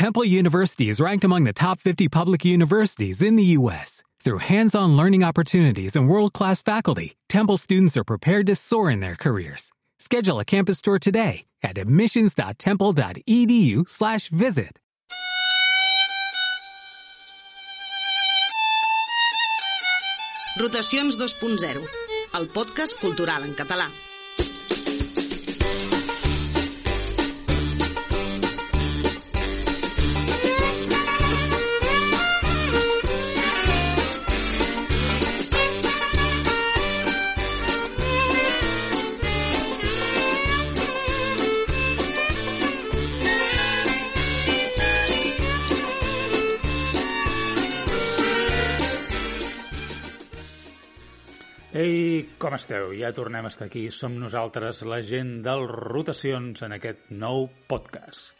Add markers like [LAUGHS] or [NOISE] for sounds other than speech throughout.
Temple University is ranked among the top 50 public universities in the U.S. Through hands-on learning opportunities and world-class faculty, Temple students are prepared to soar in their careers. Schedule a campus tour today at admissions.temple.edu/visit. Rotacions 2.0, el podcast cultural en català. Ei, com esteu? Ja tornem a estar aquí. Som nosaltres, la gent del Rotacions, en aquest nou podcast.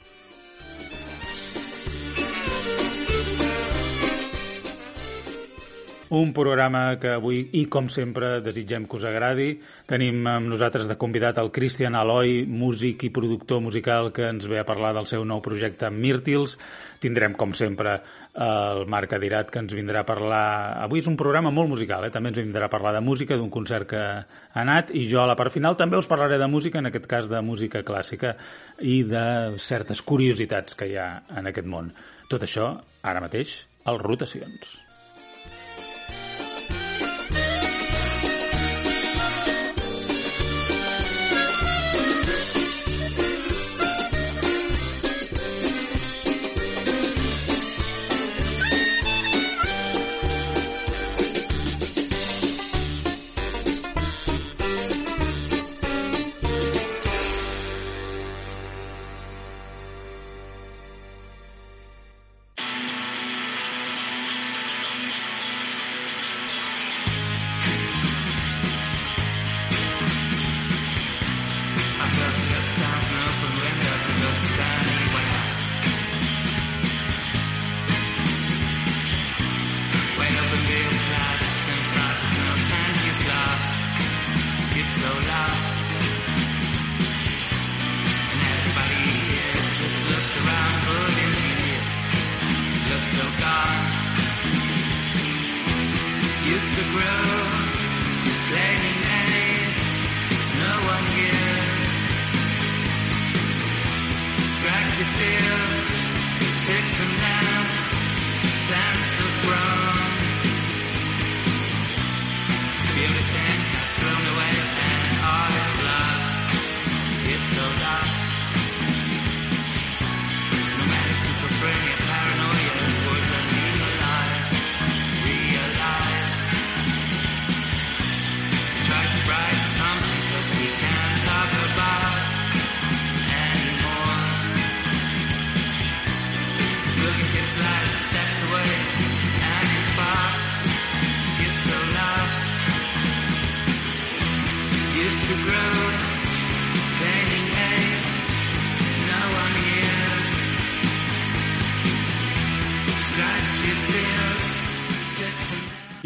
Un programa que avui, i com sempre, desitgem que us agradi. Tenim amb nosaltres de convidat el Cristian Aloi, músic i productor musical que ens ve a parlar del seu nou projecte Mírtils. Tindrem, com sempre, el Marc Adirat, que ens vindrà a parlar... Avui és un programa molt musical, eh? també ens vindrà a parlar de música, d'un concert que ha anat, i jo a la part final també us parlaré de música, en aquest cas de música clàssica, i de certes curiositats que hi ha en aquest món. Tot això, ara mateix, als Rotacions.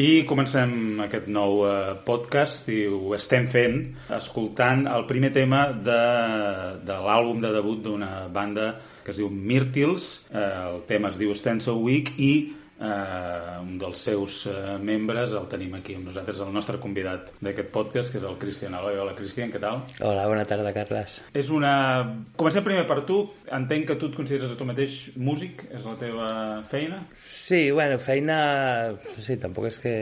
I comencem aquest nou eh, podcast i ho estem fent escoltant el primer tema de, de l'àlbum de debut d'una banda que es diu Myrtils, eh, el tema es diu Stencil Week i eh, un dels seus eh, membres el tenim aquí amb nosaltres, el nostre convidat d'aquest podcast, que és el Cristian Aloy. Hola, Cristian, què tal? Hola, bona tarda, Carles. És una... Comencem primer per tu. Entenc que tu et consideres a tu mateix músic, és la teva feina? Sí, bueno, feina... Sí, tampoc és que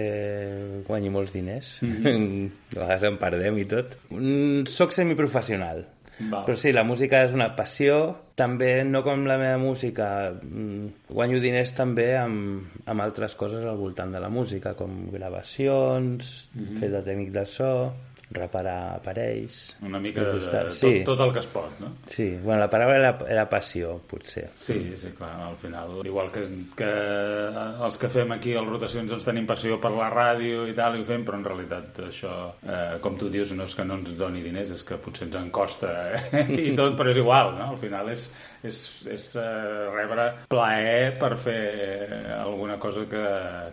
guanyi molts diners. Mm -hmm. [LAUGHS] a vegades en perdem i tot. Mm, soc semiprofessional. Val. Però sí, la música és una passió. També, no com la meva música, mm, guanyo diners també amb, amb altres coses al voltant de la música, com gravacions, mm -hmm. fer de tècnic de so, reparar aparells... Una mica de, de, tot, sí. tot el que es pot, no? Sí, bueno, la paraula era, era passió, potser. Sí, sí, clar, al final. Igual que, que els que fem aquí les rotacions doncs tenim passió per la ràdio i tal, i ho fem, però en realitat això, eh, com tu dius, no és que no ens doni diners, és que potser ens en costa eh? [LAUGHS] i tot, però és igual, no? Al final és, és, és eh, rebre plaer per fer alguna cosa que,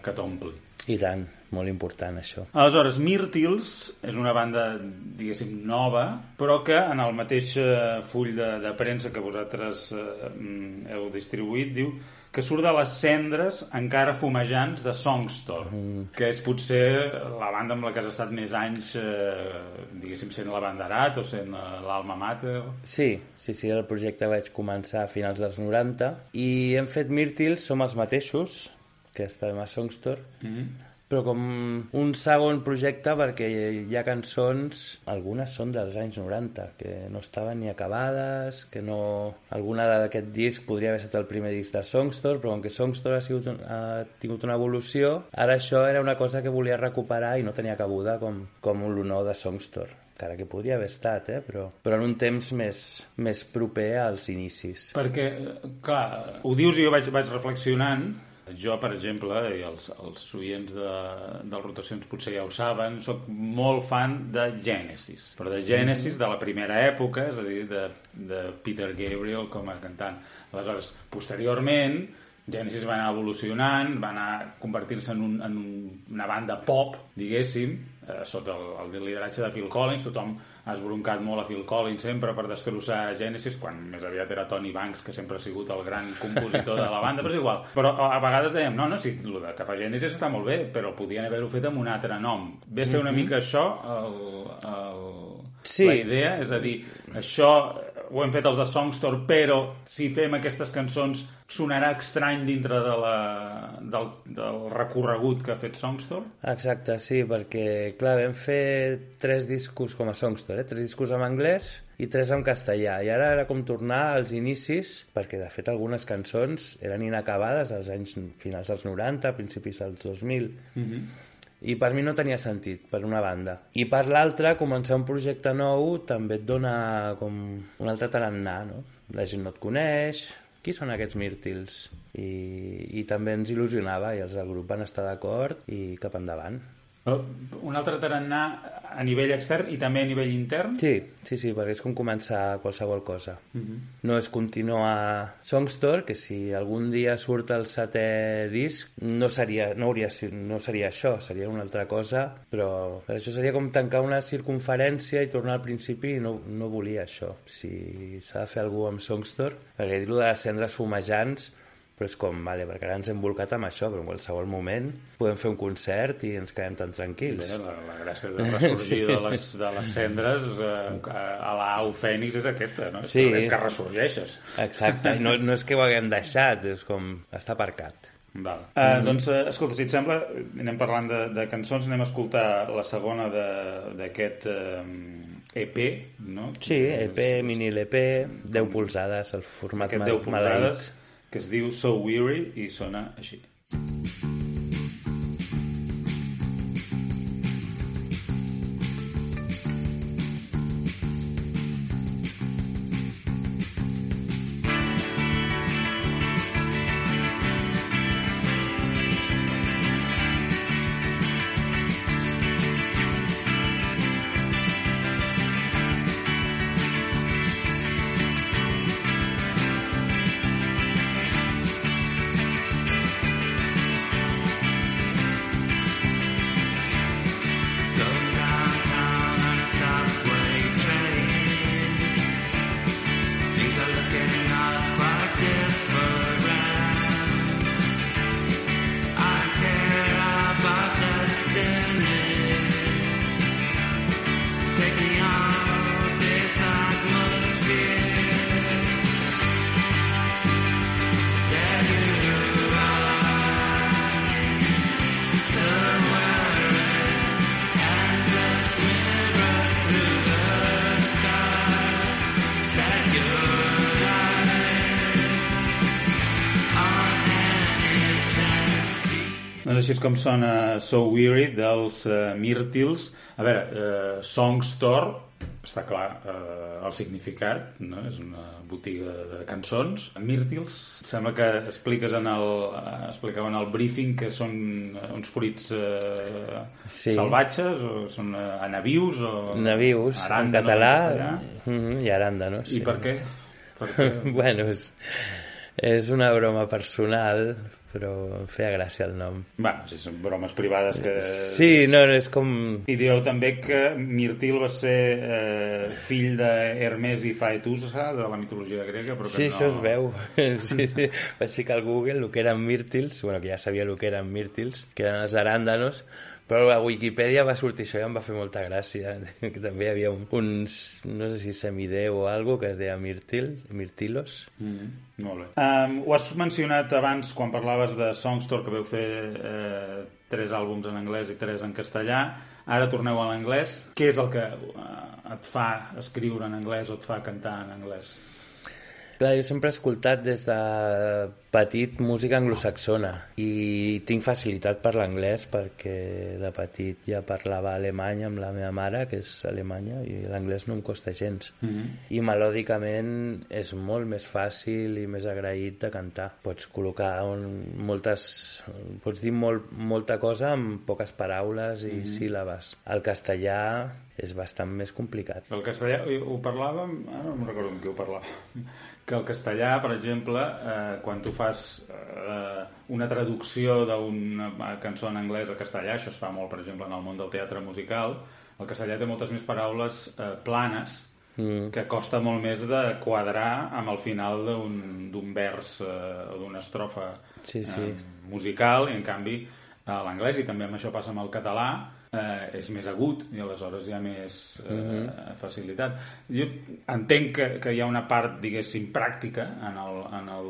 que t'ompli. I tant, molt important això. Aleshores, Mirtils és una banda, diguéssim, nova, però que en el mateix eh, full de, de premsa que vosaltres eh, heu distribuït diu que surt de les cendres encara fumejants de Songstorm, mm. que és potser la banda amb la que has estat més anys, eh, diguéssim, sent l'abanderat o sent eh, l'alma mater. Sí, sí, sí, el projecte vaig començar a finals dels 90 i hem fet Mirtils, som els mateixos, que estem a Songstorm, mm -hmm però com un segon projecte perquè hi ha cançons, algunes són dels anys 90, que no estaven ni acabades, que no... Alguna d'aquest disc podria haver estat el primer disc de Songstore, però com que Songstore ha, sigut, ha tingut una evolució, ara això era una cosa que volia recuperar i no tenia cabuda com, com l'honor de Songstore encara que podria haver estat, eh? però, però en un temps més, més proper als inicis. Perquè, clar, ho dius i jo vaig, vaig reflexionant, jo, per exemple, i els, els oients de, de rotacions potser ja ho saben, sóc molt fan de Genesis, però de Genesis de la primera època, és a dir, de, de Peter Gabriel com a cantant. Aleshores, posteriorment, Genesis va anar evolucionant, va anar convertir-se en, un, en un, una banda pop, diguéssim, eh, sota el, el lideratge de Phil Collins, tothom ha esbroncat molt a Phil Collins sempre per destrossar Genesis, quan més aviat era Tony Banks, que sempre ha sigut el gran compositor de la banda, però és igual. Però a vegades dèiem, no, no, sí, el que fa Genesis està molt bé, però podien haver-ho fet amb un altre nom. Ve ser una mm -hmm. mica això el, el, sí. la idea, és a dir, això ho hem fet els de Songstore, però si fem aquestes cançons sonarà estrany dintre de la, del, del recorregut que ha fet Songstore? Exacte, sí, perquè, clar, vam fer tres discos com a Songstore, eh? tres discos en anglès i tres en castellà, i ara era com tornar als inicis, perquè de fet algunes cançons eren inacabades als anys finals dels 90, principis dels 2000, mm -hmm. I per mi no tenia sentit, per una banda. I per l'altra, començar un projecte nou també et dona com un altre tarannà, no? La gent no et coneix, qui són aquests mírtils? I, i també ens il·lusionava i els del grup van estar d'acord i cap endavant. Un altre tarannà a nivell extern i també a nivell intern? Sí, sí, sí, perquè és com començar qualsevol cosa. Uh mhm. -huh. No és continuar Songstore, que si algun dia surt el setè disc, no seria, no hauria, no seria això, seria una altra cosa, però per això seria com tancar una circunferència i tornar al principi i no, no volia això. Si s'ha de fer algú amb Songstore, perquè dir-ho de les cendres fumejants però és com, vale, perquè ara ens hem volcat amb això, però en qualsevol moment podem fer un concert i ens quedem tan tranquils. Bé, la, la gràcia de [LAUGHS] ressorgir sí. de, les, de les cendres eh, a l'au Fènix és aquesta, no? Sí. És que ressorgeixes. Exacte, no, no és que ho haguem deixat, és com, està aparcat. Val. Uh, mm -hmm. Doncs, uh, escolta, si et sembla, anem parlant de, de cançons, anem a escoltar la segona d'aquest uh, EP, no? Sí, EP, mini LP, 10 polzades, el format Aquest 10 polzades, que es diu So Weary i sona així. Així és com sona So Weary dels uh, Myrtils. A veure, uh, Song Store, està clar uh, el significat, no? és una botiga de cançons. Myrtils, sembla que expliques en el, uh, explicaven el briefing que són uns fruits uh, sí. salvatges, o són uh, anavius, o... Navius, aranda, en català, no, mm -hmm, i aranda, no? Sí. I per què? Per [LAUGHS] què? bueno, és És una broma personal, però em feia gràcia el nom. Bueno, si són bromes privades que... Sí, no, és com... I dieu també que Mirtil va ser eh, fill d'Hermes i Faetusa, de la mitologia grega, però que Sí, no... això es veu. [LAUGHS] Sí, sí. Vaig ficar al Google el que eren mírtils, bueno, que ja sabia el que eren mírtils, que eren els aràndanos, però a Wikipedia va sortir això i em va fer molta gràcia, [LAUGHS] que també hi havia un, uns, no sé si semideu o algo que es deia Mirtil, Mirtilos. Mm, molt bé. Um, ho has mencionat abans quan parlaves de Songstore, que veu fer eh, tres àlbums en anglès i tres en castellà. Ara torneu a l'anglès. Què és el que eh, et fa escriure en anglès o et fa cantar en anglès? Clar, jo sempre he escoltat des de petit música anglosaxona i tinc facilitat per l'anglès perquè de petit ja parlava alemany amb la meva mare, que és alemanya, i l'anglès no em costa gens. Mm -hmm. I melòdicament és molt més fàcil i més agraït de cantar. Pots col·locar un, moltes... pots dir molt, molta cosa amb poques paraules i mm -hmm. síl·labes. El castellà és bastant més complicat. El castellà, ho parlàvem, ara no em recordo amb qui ho parlàvem, que el castellà, per exemple, eh, quan tu fas eh, una traducció d'una cançó en anglès a castellà, això es fa molt, per exemple, en el món del teatre musical, el castellà té moltes més paraules eh, planes mm. que costa molt més de quadrar amb el final d'un vers eh, o d'una estrofa sí, sí. Eh, musical, i en canvi a l'anglès, i també amb això passa amb el català, eh, és més agut i aleshores hi ha més eh, mm -hmm. facilitat. Jo entenc que, que hi ha una part, diguéssim, pràctica en el, en el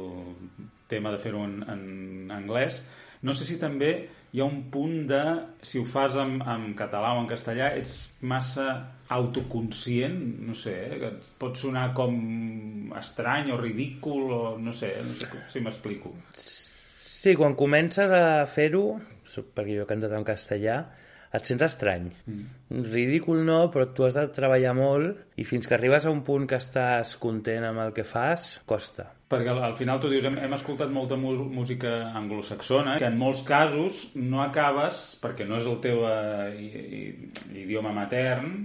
tema de fer-ho en, en anglès. No sé si també hi ha un punt de, si ho fas en, en català o en castellà, ets massa autoconscient, no sé, eh, que pot sonar com estrany o ridícul o no sé, no sé si m'explico. Sí, quan comences a fer-ho, perquè jo he cantat en castellà, et sents estrany. Mm. Ridícul no, però tu has de treballar molt i fins que arribes a un punt que estàs content amb el que fas, costa. Perquè al, al final tu dius, hem, hem escoltat molta música anglosaxona, que en molts casos no acabes, perquè no és el teu eh, i, i, idioma matern,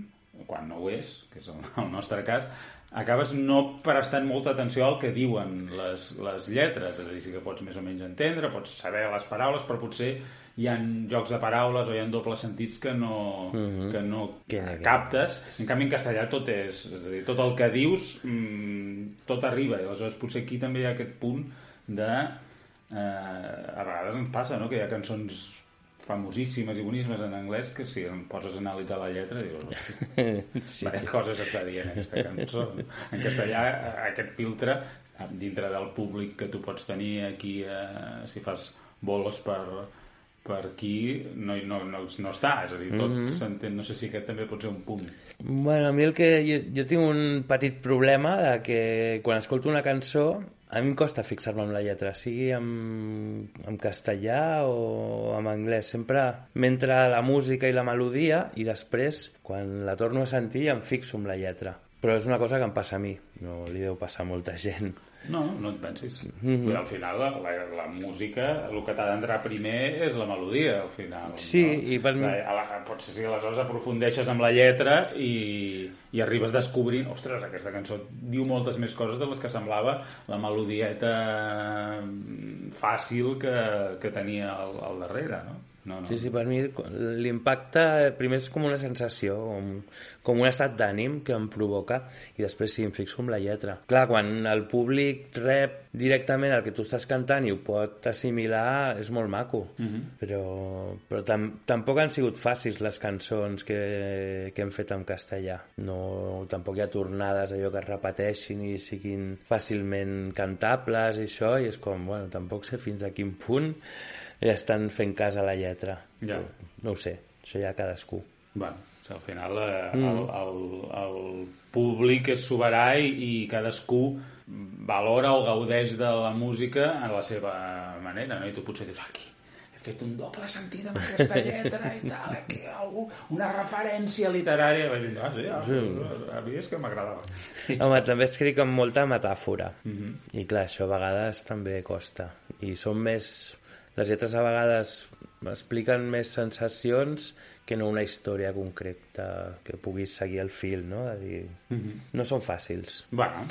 quan no ho és, que és el, el nostre cas, acabes no prestant molta atenció al que diuen les, les lletres, és a dir, sí que pots més o menys entendre, pots saber les paraules, però potser hi ha jocs de paraules o hi ha dobles sentits que no, uh -huh. que no que, captes. En canvi, en castellà tot és... És a dir, tot el que dius, mmm, tot arriba. I aleshores potser aquí també hi ha aquest punt de... Eh, a vegades ens passa, no?, que hi ha cançons famosíssimes i boníssimes en anglès que si em poses a analitzar la lletra dius, [LAUGHS] sí. quines coses està dient aquesta cançó en castellà aquest filtre dintre del públic que tu pots tenir aquí eh, si fas bolos per, per aquí no, no, no, no està, és a dir, tot mm -hmm. s'entén, no sé si aquest també pot ser un punt. Bueno, a mi el que... Jo, jo tinc un petit problema de que quan escolto una cançó a mi em costa fixar-me en la lletra, sigui en, en castellà o en anglès. Sempre m'entra la música i la melodia i després, quan la torno a sentir, em fixo en la lletra. Però és una cosa que em passa a mi, no li deu passar a molta gent. No, no et pensis. Mm -hmm. Al final, la, la, la música, el que t'ha d'entrar primer és la melodia, al final. Sí, no? i per mi... La, potser si aleshores aprofundeixes amb la lletra i, i arribes descobrint, ostres, aquesta cançó diu moltes més coses de les que semblava la melodieta fàcil que, que tenia al, al darrere, no? No, no. Sí, sí, per mi l'impacte primer és com una sensació, com, com un estat d'ànim que em provoca i després sí, em fixo amb la lletra. Clar, quan el públic rep directament el que tu estàs cantant i ho pot assimilar, és molt maco. Uh -huh. Però, però tam tampoc han sigut fàcils les cançons que, que hem fet en castellà. No, tampoc hi ha tornades allò que es repeteixin i siguin fàcilment cantables i això, i és com, bueno, tampoc sé fins a quin punt estan fent cas a la lletra. Ja. No ho sé, això ja cadascú. Bueno, al final eh, mm. el, el, el públic és soberà i, i cadascú valora o gaudeix de la música a la seva manera, no? I tu potser dius, aquí, he fet un doble sentit amb aquesta lletra i tal, aquí algú, una referència literària. Vaig dir, ah, sí, ah, sí. a mi és que m'agradava. Home, també escric amb molta metàfora. Mm -hmm. I clar, això a vegades també costa. I són més les lletres a vegades expliquen més sensacions que no una història concreta que puguis seguir el fil, no? De dir, mm -hmm. no són fàcils. Bueno,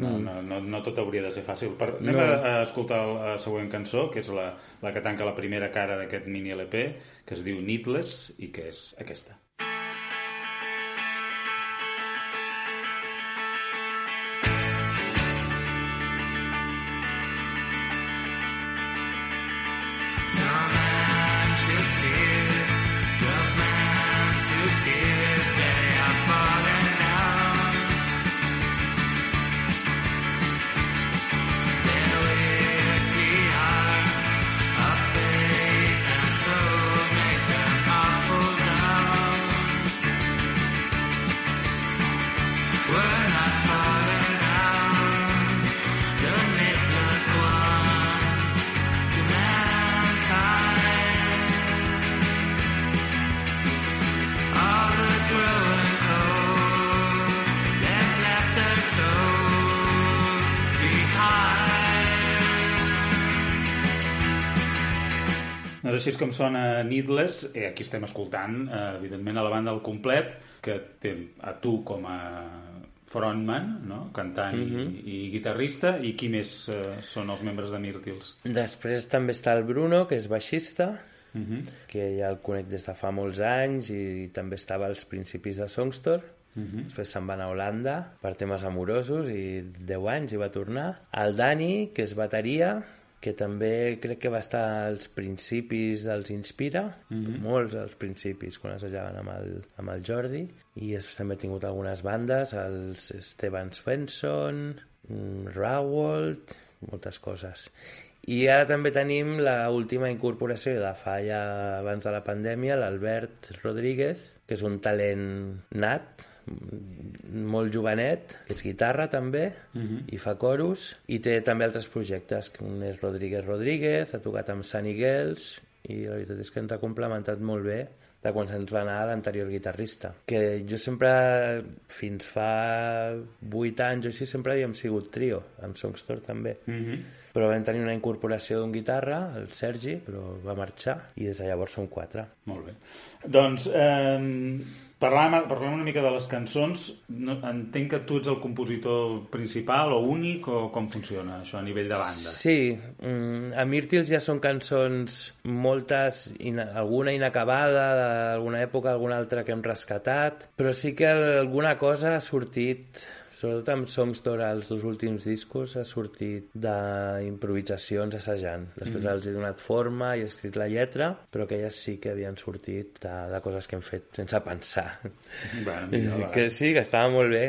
no, no, no, no tot hauria de ser fàcil. Per, anem no. a, a escoltar la següent cançó, que és la, la que tanca la primera cara d'aquest mini LP, que es diu Needless, i que és aquesta. Així és com sona Needless, eh, aquí estem escoltant, eh, evidentment, a la banda al complet, que té a tu com a frontman, no? cantant mm -hmm. i, i guitarrista, i qui més eh, són els membres de Myrtils? Després també està el Bruno, que és baixista, mm -hmm. que ja el conec des de fa molts anys i també estava als principis de Songstore. Uh mhm. -huh. Després se'n va anar a Holanda per temes amorosos i 10 anys i va tornar. El Dani, que és bateria, que també crec que va estar als principis dels Inspira, mm -hmm. molts als principis, quan assajaven amb el, amb el Jordi, i després també he tingut algunes bandes, els Steven Svensson, mm, Rawold, moltes coses. I ara també tenim la última incorporació de fa ja abans de la pandèmia, l'Albert Rodríguez, que és un talent nat, molt jovenet, és guitarra també, uh mhm. -huh. i fa coros, i té també altres projectes, que un és Rodríguez Rodríguez, ha tocat amb Sunny Girls, i la veritat és que ens ha complementat molt bé de quan se'ns va anar l'anterior guitarrista. Que jo sempre, fins fa 8 anys o així, sempre havíem sigut trio, amb Songstore també. Mhm. -huh. Però vam tenir una incorporació d'un guitarra, el Sergi, però va marxar, i des de llavors som quatre. Molt bé. Doncs, eh, Parlem, parlem una mica de les cançons. No, entenc que tu ets el compositor principal o únic o com funciona això a nivell de banda? Sí, mm, a Myrtils ja són cançons moltes, in, alguna inacabada d'alguna època, alguna altra que hem rescatat, però sí que alguna cosa ha sortit Sobretot amb Songstore, els dos últims discos, ha sortit d'improvisacions assajant. Després mm. els he donat forma i he escrit la lletra, però aquelles sí que havien sortit de, de coses que hem fet sense pensar. Bueno, [LAUGHS] mira, que sí, que estava molt bé.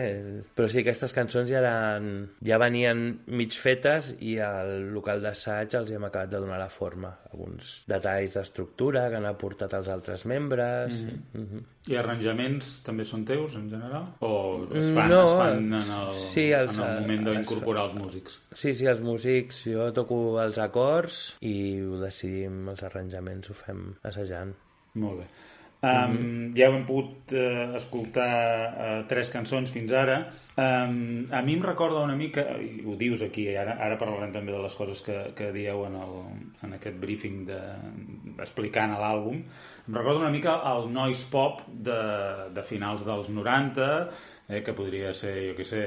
Però sí, aquestes cançons ja, eren, ja venien mig fetes i al local d'assaig els hem acabat de donar la forma. Alguns detalls d'estructura que han aportat els altres membres... Mm -hmm. Mm -hmm. I arranjaments també són teus, en general? O es fan, no, es fan en el, sí, els, en el moment d'incorporar els músics? Sí, sí, els músics, jo toco els acords i ho decidim, els arranjaments ho fem assajant. Molt bé. Um, mm -hmm. Ja hem pogut uh, escoltar uh, tres cançons fins ara. Um, a mi em recorda una mica, i ho dius aquí, ara, ara parlarem també de les coses que, que dieu en, el, en aquest briefing de, explicant l'àlbum, em recorda una mica el noise pop de, de finals dels 90, eh, que podria ser, jo què sé,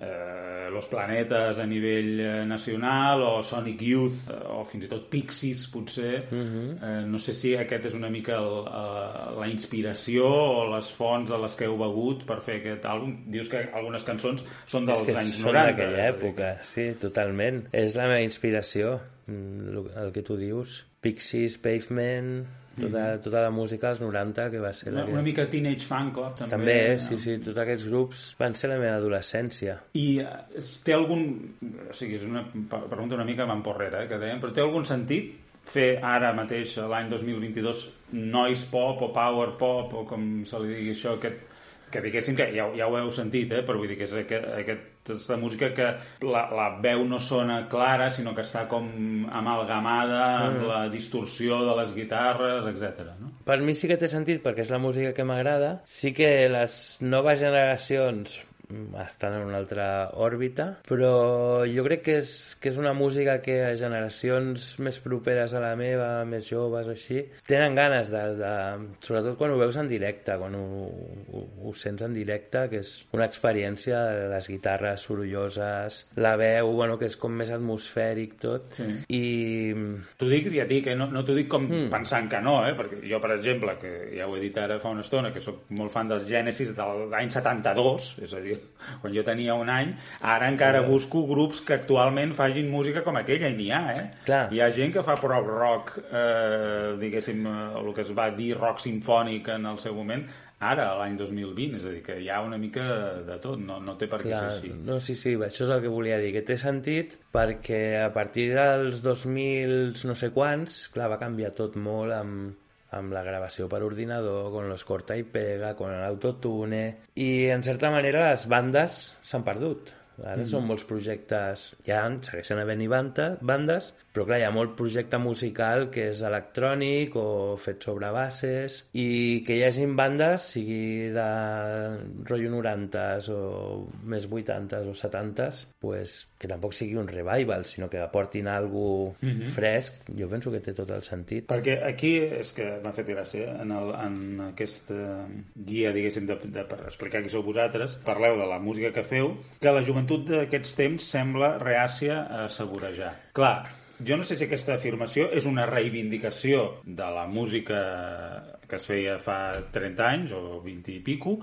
eh, Los Planetes a nivell eh, nacional o Sonic Youth eh, o fins i tot Pixies potser uh mhm. -huh. eh, no sé si aquest és una mica el, eh, la inspiració o les fonts a les que heu begut per fer aquest àlbum dius que algunes cançons són dels és anys 90 d'aquella època, sí, totalment és la meva inspiració el que tu dius Pixies, Pavement tota, mm -hmm. tota la música dels 90 que va ser una, que... una mica Teenage Fan Club també, també sí, sí, tots aquests grups van ser la meva adolescència i uh, té algun o sigui, és una pregunta una mica mamporrera eh, que dèiem, però té algun sentit fer ara mateix, l'any 2022 noise pop o power pop o com se li digui això, aquest que diguéssim que ja, ja ho heu sentit, eh? però vull dir que és aquest, aquesta música que la, la veu no sona clara, sinó que està com amalgamada mm. amb la distorsió de les guitarres, etc. No? Per mi sí que té sentit, perquè és la música que m'agrada. Sí que les noves generacions estan en una altra òrbita, però jo crec que és, que és una música que a generacions més properes a la meva, més joves o així, tenen ganes de, de... Sobretot quan ho veus en directe, quan ho, ho, ho sents en directe, que és una experiència, les guitarres sorolloses, la veu, bueno, que és com més atmosfèric tot, Sí. i... T'ho dic, ja et dic, eh? no, no t'ho dic com mm. pensant que no, eh? perquè jo, per exemple, que ja ho he dit ara fa una estona, que sóc molt fan dels Genesis de l'any 72, és a dir, quan jo tenia un any, ara encara busco grups que actualment fagin música com aquella, i n'hi ha, eh? Clar. Hi ha gent que fa prop rock, eh, diguéssim, eh, el que es va dir rock sinfònic en el seu moment, ara, l'any 2020, és a dir, que hi ha una mica de tot, no, no té per què Clar, ser així. no, sí, sí, això és el que volia dir, que té sentit perquè a partir dels 2000 no sé quants, clar, va canviar tot molt amb, amb la gravació per ordinador, con los corta i pega, con l'autotune, i en certa manera les bandes s'han perdut. Ara mm. són molts projectes, ja en segueixen havent-hi bandes, però clar, hi ha molt projecte musical que és electrònic o fet sobre bases, i que hi hagin bandes, sigui de rotllo 90s o més 80s o 70s, pues, que tampoc sigui un revival, sinó que aportin algo mm -hmm. fresc, jo penso que té tot el sentit. Perquè aquí és que m'ha fet gràcia, en, el, en aquesta guia, diguéssim, de, de, per explicar qui sou vosaltres, parleu de la música que feu, que la joventut d'aquests temps sembla reàcia a saborejar. Clar, jo no sé si aquesta afirmació és una reivindicació de la música que es feia fa 30 anys o 20 i pico,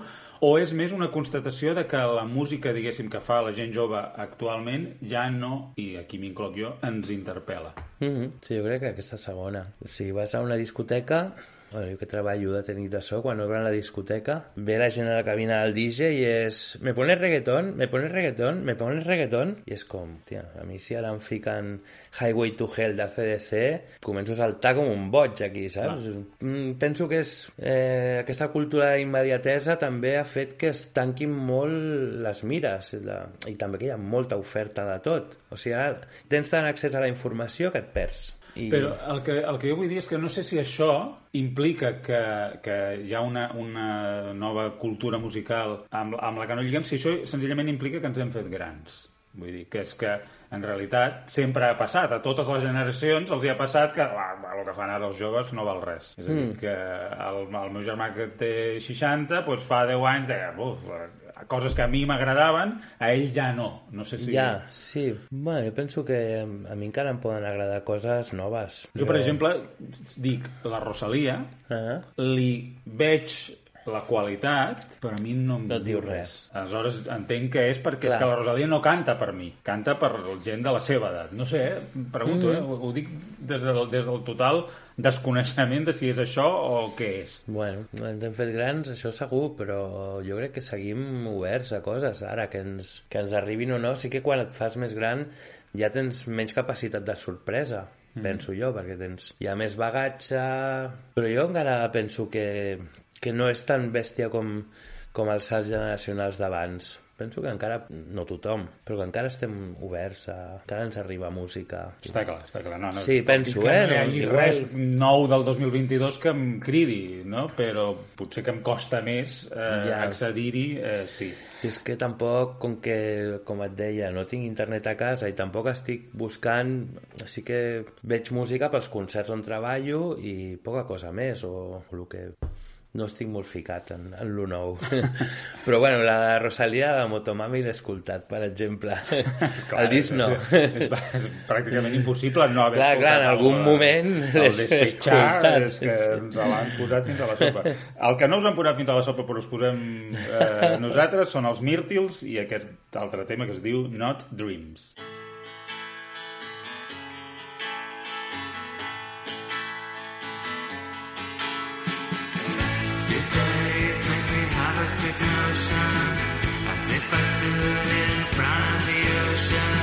o és més una constatació de que la música, diguéssim, que fa la gent jove actualment ja no, i aquí m'incloc jo, ens interpel·la. Mm -hmm. Sí, jo crec que aquesta segona. Sigui, vas a una discoteca Bueno, jo que treballo de tècnic de so, quan obren la discoteca, ve la gent a la cabina del DJ i és... Me pones reggaeton? Me pones reggaeton? Me pones reggaeton? I és com, tia, a mi si ara em fiquen Highway to Hell de CDC, començo a saltar com un boig aquí, saps? Mm, penso que és... Eh, aquesta cultura d'immediatesa també ha fet que es tanquin molt les mires la, i també que hi ha molta oferta de tot. O sigui, ara tens tant accés a la informació que et perds. I... Però el que, el que jo vull dir és que no sé si això implica que, que hi ha una, una nova cultura musical amb, amb la que no lliguem, si això senzillament implica que ens hem fet grans. Vull dir, que és que en realitat sempre ha passat, a totes les generacions els hi ha passat que va, el que fan ara els joves no val res. És a dir, Mm. que el, el meu germà que té 60, doncs fa 10 anys deia, buf, coses que a mi m'agradaven, a ell ja no. No sé si... Ja, sí. Bueno, jo penso que a mi encara em poden agradar coses noves. Jo, per exemple, dic, la Rosalia, Ah, li veig la qualitat, però a mi no em No et diu res. Aleshores entenc que és perquè Clar. és que la Rosalia no canta per mi, canta per gent de la seva edat. No sé, eh? pregunto, Mm. eh? Ho, ho dic des del, des del total desconeixement de si és això o què és. bueno, ens hem fet grans, això segur, però jo crec que seguim oberts a coses. Ara, que ens, que ens arribin o no, sí que quan et fas més gran ja tens menys capacitat de sorpresa, mm. penso jo, perquè tens hi ha més bagatge... Però jo encara penso que, que no és tan bèstia com, com els salts generacionals d'abans. Penso que encara, no tothom, però que encara estem oberts a... encara ens arriba música. Està clar, està clar. No, no, Sí, penso, que eh, No hi hagi igual- res nou del 2022 que em cridi, no? Però potser que em costa més eh, Ja. accedir-hi, eh, sí. I és que tampoc, com que, com et deia, no tinc internet a casa i tampoc estic buscant... Sí que veig música pels concerts on treballo i poca cosa més, o el que... No estic molt ficat en, en lo nou. [LAUGHS] Però, bueno, la de Rosalia, la Motomami, l'he escoltat, per exemple. [LAUGHS] Clar, el disc no. És, és, és pràcticament impossible no haver Clar, escoltat clar, en algun el, moment el [LAUGHS] l'he escoltat, és que ens l'han posat fins a la sopa. El que no us han posat fins a la sopa però us posem eh, nosaltres són els Myrtils i aquest altre tema que es diu Not Dreams. These have notion As if I stood in front of the ocean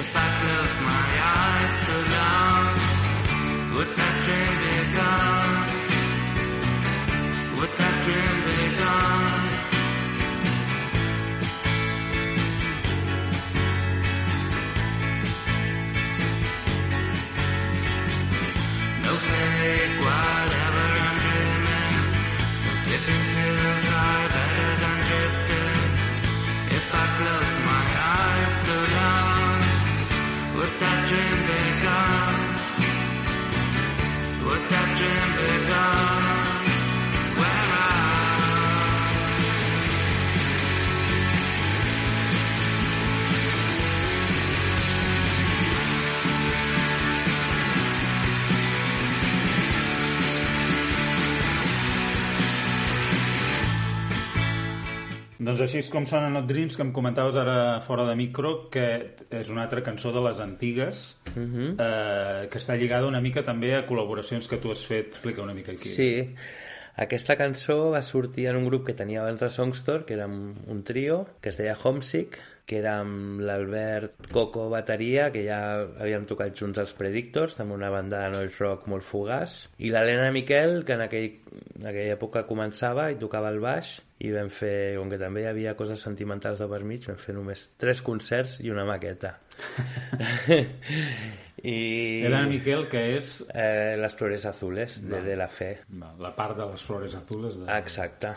If I close my eyes too long Would that dream be gone? Would that dream be gone? No fake, whatever I'm dreaming. Some sleeping pills close Doncs així és com sonen Not Dreams, que em comentaves ara fora de micro, que és una altra cançó de les antigues, eh, que està lligada una mica també a col·laboracions que tu has fet. Explica una mica aquí. Sí, aquesta cançó va sortir en un grup que tenia abans de Songstore, que era un, trio, que es deia Homesick, que era amb l'Albert Coco bateria, que ja havíem tocat junts als Predictors, amb una banda de noise rock molt fugaç, i l'Helena Miquel, que en, aquell, en aquella època començava i tocava el baix, i vam fer, com que també hi havia coses sentimentals de per mig, vam fer només tres concerts i una maqueta. [LAUGHS] I... Elena Miquel, que és Eh, les flores azules, de Va. De La Fe. va, la part de les flores azules. De... Exacte.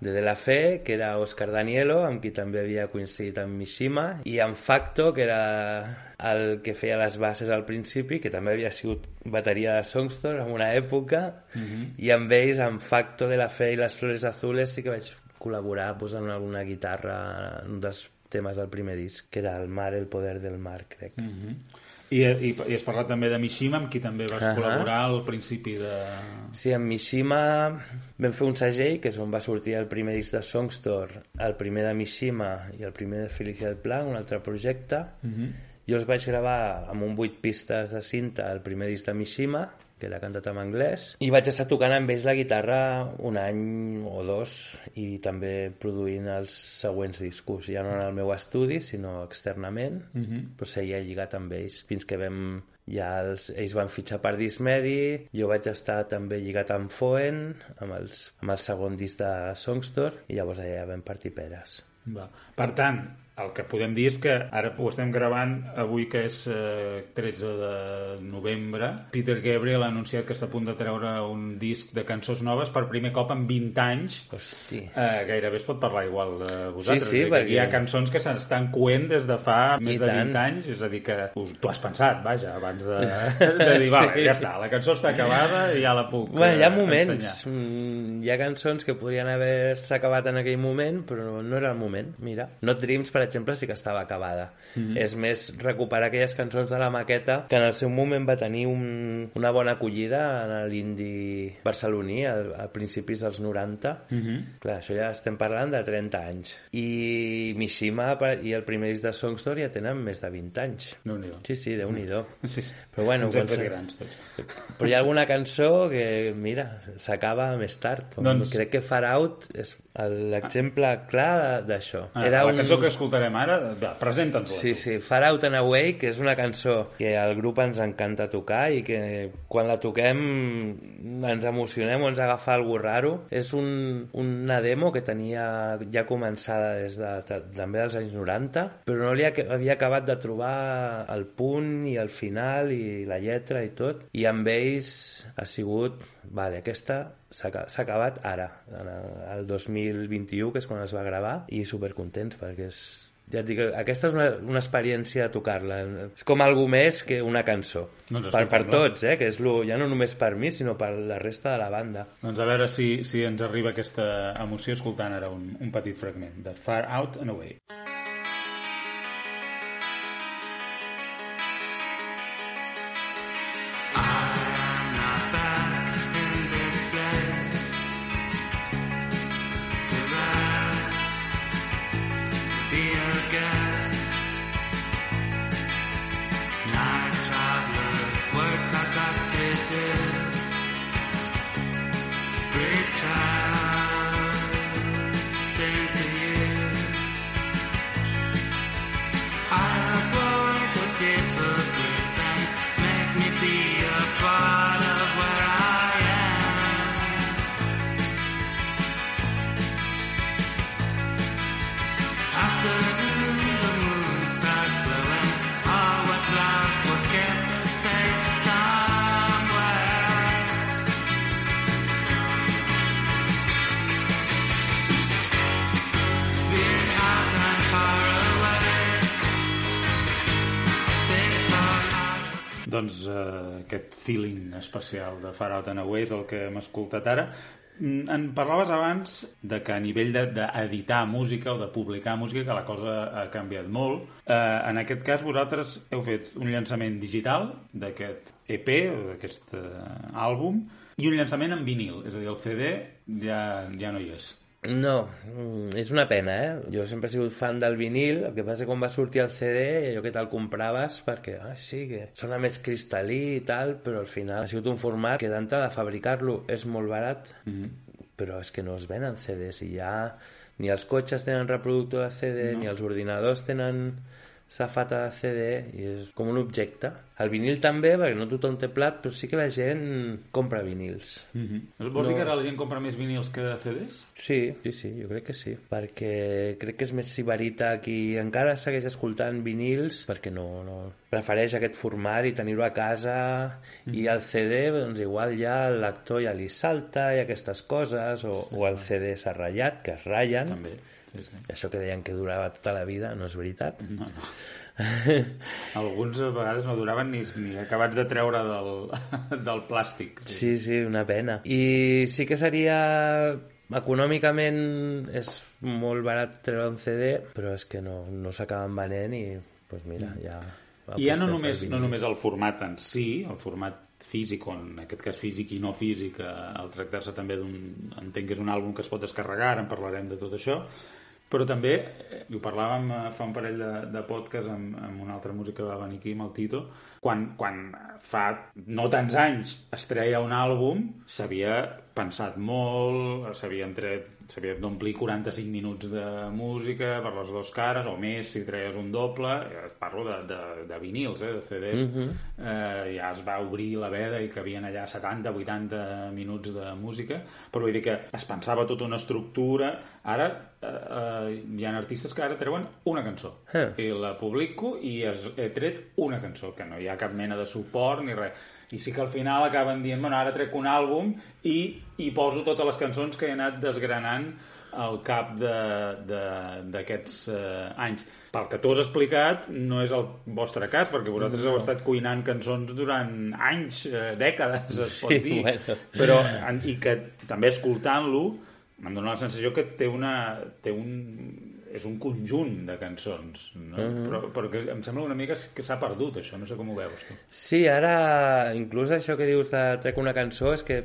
De De La Fe, que era Oscar Danielo, amb qui també havia coincidit amb Mishima, i amb Facto, que era el que feia les bases al principi, que també havia sigut bateria de Songstore en una època, i amb ells, amb Facto, De La Fe i les Flores Azules, sí que vaig col·laborar posant alguna guitarra en un dels temes del primer disc, que era El mar, el poder del mar, crec. Mhm. I, i, I has parlat també de Mishima, amb qui també vas Ahà. col·laborar al principi de... Sí, amb Mishima vam fer un segell, que és on va sortir el primer disc de Songstore, el primer de Mishima i el primer de Felicidad Plan, un altre projecte. Jo els vaig gravar amb un 8 pistes de cinta el primer disc de Mishima, que era cantat en anglès, i vaig estar tocant amb ells la guitarra un any o dos i també produint els següents discos, ja no en el meu estudi, sinó externament, però seguia lligat amb ells, fins que vam ja els, ells van fitxar per Dismedi, jo vaig estar també lligat amb Foen, amb, els, amb el segon disc de Songstore, i llavors allà vam partir peres. Va. Per tant, el que podem dir és que ara ho estem gravant avui que és eh, 13 de novembre. Peter Gabriel ha anunciat que està a punt de treure un disc de cançons noves per primer cop en 20 anys. Hosti. Eh, gairebé es pot parlar igual de vosaltres. Sí, sí, perquè- Hi ha cançons que s'estan coent des de fa més I de 20 tant. anys, és a dir, que tu has pensat, vaja, abans de, [LAUGHS] de dir, vale, Sí. ja està, la cançó està acabada i ja la puc Bueno, hi ha eh, moments, ensenyar. mm, hi ha cançons que podrien haver-se acabat en aquell moment, però no era el moment, mira. Not Dreams, per exemple, sí que estava acabada. Mhm. És més recuperar aquelles cançons de la maqueta que en el seu moment va tenir un, una bona acollida en l'indi barceloní al- a, principis dels 90. Mhm. Clar, això ja estem parlant de 30 anys. I Mishima i el primer disc de Songstore ja tenen més de 20 anys. Sí, sí, déu-n'hi-do. [LAUGHS] Sí, sí. Però bueno, Ens quan grans tots. però hi ha alguna cançó que, mira, s'acaba més tard. Doncs- Crec que Far Out és l'exemple clar d'això. Ah, la cançó que escoltarem ara, presenta'ns-la. Sí, sí, Far Out and Away, que és una cançó que al grup ens encanta tocar i que quan la toquem ens emocionem o ens agafa algú raro. És un, una demo que tenia ja començada des de, de, també dels anys 90, però no li ha- havia acabat de trobar el punt i el final i la lletra i tot. I amb ells ha sigut, vale, aquesta s'ha aca- s'ha acabat ara, en el- el 2021, que és quan es va gravar, i supercontents perquè és, ja et dic, aquesta és una, una experiència a tocar-la. És com algú més que una cançó. Doncs per, per tots, eh? Que és lo, ja no només per mi, sinó per la resta de la banda. Doncs a veure si, si ens arriba aquesta emoció escoltant ara un, un petit fragment de Far Out and Away. I'm doncs eh, aquest feeling especial de Far Out and Away és el que hem escoltat ara. Mm, En parlaves abans de que a nivell de- d'editar música o de publicar música que la cosa ha canviat molt. Eh, en aquest cas vosaltres heu fet un llançament digital d'aquest EP o d'aquest eh, àlbum i un llançament en vinil, és a dir, el CD ja, ja no hi és. No, mm, és una pena, eh? Jo sempre he sigut fan del vinil, el que passa que quan va sortir el CD, allò que te'l compraves perquè, ah, sí, que sona més cristal·lí i tal, però al final ha sigut un format que d'entrada fabricar-lo és molt barat, però és que no es venen CDs i ja ni els cotxes tenen reproductor de CD, no. ni els ordinadors tenen safata de CD i és com un objecte. El vinil també, perquè no tothom té plat, però sí que la gent compra vinils. Mm -hmm. Vols dir que ara la gent compra més vinils que CDs? Sí, sí, sí, jo crec que sí. Perquè crec que és més sibarita qui encara segueix escoltant vinils perquè no, no prefereix aquest format i tenir-ho a casa i el CD, doncs igual ja el lector ja li salta i aquestes coses o, sí. o el CD s'ha ratllat, que es ratllen També, sí, sí. Això que deien que durava tota la vida no és veritat No, no. [LAUGHS] Alguns a vegades no duraven ni, ni acabats de treure del, [LAUGHS] del plàstic. Sí, sí, una pena. I sí que seria... Econòmicament és molt barat treure un CD, però és que no, no s'acaben venent i, doncs mira, ja... I ja no només, no només el format en si, el format físic, o en aquest cas físic i no físic, eh, al tractar-se també d'un... Entenc que és un àlbum que es pot descarregar, en parlarem de tot això, però també, eh, i ho parlàvem eh, fa un parell de, de podcast amb, amb una altra música que va venir aquí, amb el Tito, quan, quan fa no tants anys es treia un àlbum, s'havia pensat molt, s'havien tret s'havia d'omplir 45 minuts de música per les dues cares, o més si treies un doble, eh, parlo de, de, de vinils, eh, de CDs, eh, ja es va obrir la veda i que havien allà 70-80 minuts de música, però vull dir que es pensava tota una estructura, ara eh, eh, hi ha artistes que ara treuen una cançó, Eh. i la publico i es, he tret una cançó, que no hi ha cap mena de suport ni res. I sí que al final acaben dient, bueno, ara trec un àlbum i, i poso totes les cançons que he anat desgranant al cap d'aquests eh, anys. Pel que tu has explicat, no és el vostre cas, perquè vosaltres no. heu estat cuinant cançons durant anys, eh, dècades, es pot Sí, dir. bueno. Però, I que també escoltant-lo em dóna la sensació que té una... Té un, és un conjunt de cançons, no? però, però que em sembla una mica que s'ha perdut, això. No sé com ho veus, tu. Sí, ara, inclús això que dius de trec una cançó, és que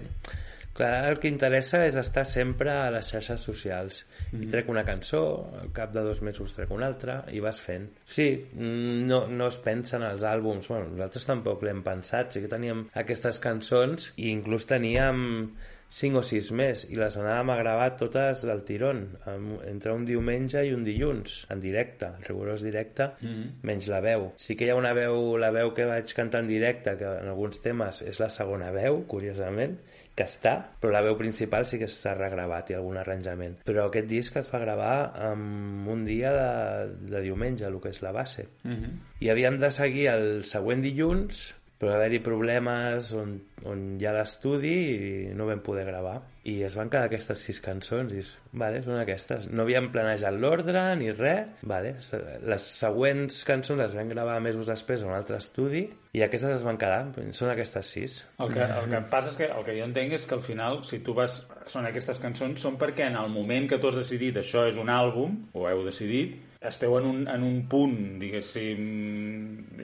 clar, el que interessa és estar sempre a les xarxes socials. I trec una cançó, al cap de dos mesos trec una altra, i vas fent. Sí, mm, no, no es pensen els àlbums. Bueno, nosaltres tampoc l'hem pensat. Sí que teníem aquestes cançons i inclús teníem cinc o sis més i les anàvem a gravar totes del tirón amb- entre un diumenge i un dilluns en directe, rigorós directe menys la veu. Sí que hi ha una veu la veu que vaig cantar en directe que en alguns temes és la segona veu, curiosament que està, però la veu principal sí que s'ha regravat i algun arranjament. Però aquest disc es va gravar en un dia de, de diumenge, el que és la base. I havíem de seguir el següent dilluns però va haver-hi problemes on, on hi ha l'estudi i no vam poder gravar. I es van quedar aquestes sis cançons i és, vale, són aquestes. No havíem planejat l'ordre ni res. Vale. Les següents cançons les vam gravar mesos després a un altre estudi i aquestes es van quedar. Són aquestes sis. El que, el que passa és que el que jo entenc és que al final, si tu vas... Són aquestes cançons, són perquè en el moment que tu has decidit això és un àlbum, o heu decidit, esteu en un, en un punt, diguéssim,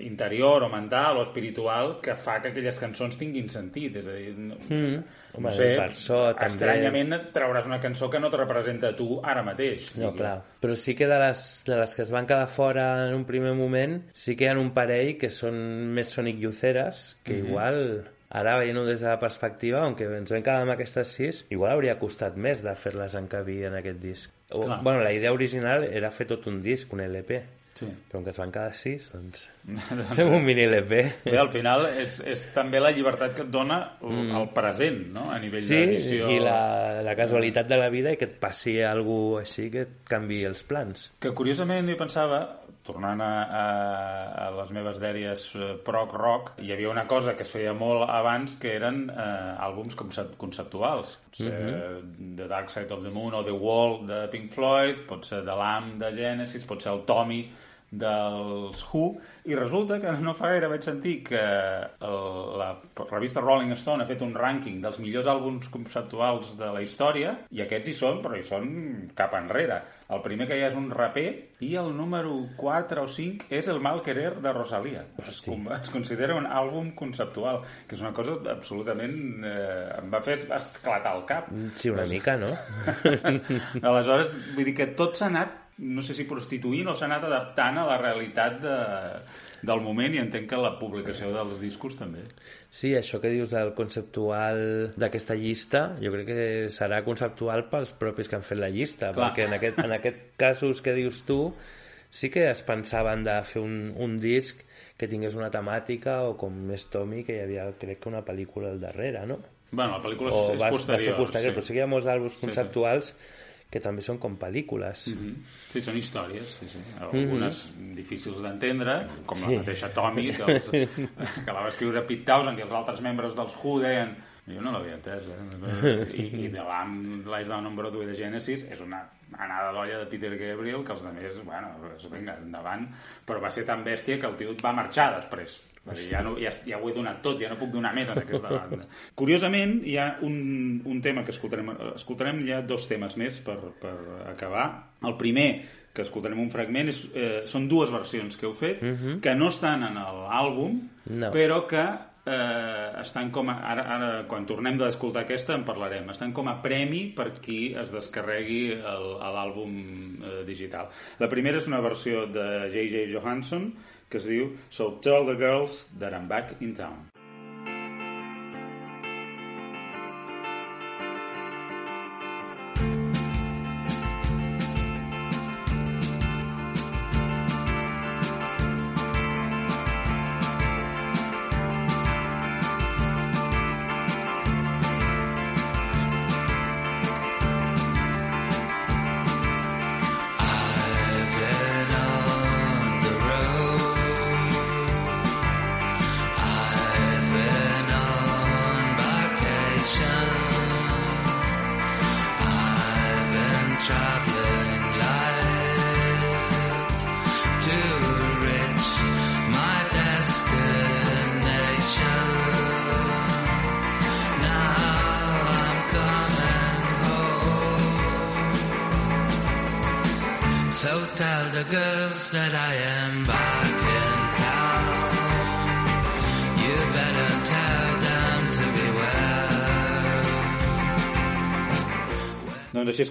interior o mental o espiritual que fa que aquelles cançons tinguin sentit. És a dir, no, mm. Home, no sé, per so, també. estranyament et trauràs una cançó que no te representa tu ara mateix. No, clar. Però sí que de les, de les que es van quedar fora en un primer moment, sí que hi ha un parell que són més Sonic Youceres, que igual... Ara, veient-ho des de la perspectiva, aunque ens vam quedar amb aquestes sis, igual hauria costat més de fer-les encabir en aquest disc. O, Clar. bueno, la idea original era fer tot un disc, un LP. Sí. Però com que es van quedar sis, doncs... [LAUGHS] fem un mini LP. Bé, al final és, és també la llibertat que et dona el, el present, no? A nivell Mm. Sí, d'edició. i la, la casualitat de la vida i que et passi alguna així que et canvi els plans. Que curiosament jo pensava, tornant a, a, a les meves dèries eh, proc rock, hi havia una cosa que es feia molt abans que eren eh, àlbums concep conceptuals. Pot ser The Dark Side of the Moon o The Wall de Pink Floyd, pot ser The Lamb de Genesis, pot ser el Tommy dels Who i resulta que no fa gaire vaig sentir que el, la revista Rolling Stone ha fet un rànquing dels millors àlbums conceptuals de la història i aquests hi són, però hi són cap enrere. El primer que hi ha és un raper i el número 4 o 5 és el Mal Querer de Rosalia. Es, es considera un àlbum conceptual, que és una cosa absolutament... Eh, em va fer esclatar el cap. Sí, una mica, no? [LAUGHS] Aleshores, vull dir que tot s'ha anat, no sé si prostituint o s'ha anat adaptant a la realitat de, del moment i entenc que la publicació dels discos també. Sí, això que dius del conceptual d'aquesta llista, jo crec que serà conceptual pels propis que han fet la llista, Clar. perquè en aquest, en aquest casos que dius tu, sí que es pensaven de fer un, un disc que tingués una temàtica o com més Tommy, que hi havia, crec que una pel·lícula al darrere, no? Bueno, la pel·lícula O és, és va, posterior. va ser posterior, però sí que hi ha molts àlbums sí. conceptuals que també són com pel·lícules. Mhm. Sí, són històries, sí, sí. Algunes difícils d'entendre, com la mateixa Tommy, que, els, [LAUGHS] que la va escriure Pete Townsend, i els altres membres dels Who deien jo no l'havia entès, eh? I, i de l'Am Lies Down on Broadway de Genesis és una anada d'olla de Peter Gabriel que els altres, bueno, doncs vinga, endavant, però va ser tan bèstia que el tio va marxar després. Ja, no, ja, ja ho he donat tot, ja no puc donar més en aquesta banda. Curiosament, hi ha un, un tema que escoltarem, escoltarem ja dos temes més per, per acabar. El primer, que escoltarem un fragment, és, eh, són dues versions que heu fet, que no estan en l'àlbum, No. però que eh, estan com a, ara, ara, quan tornem d'escoltar aquesta en parlarem, estan com a premi per qui es descarregui l'àlbum eh, digital. La primera és una versió de J.J. Johansson que es diu So Tell the Girls That I'm Back in Town.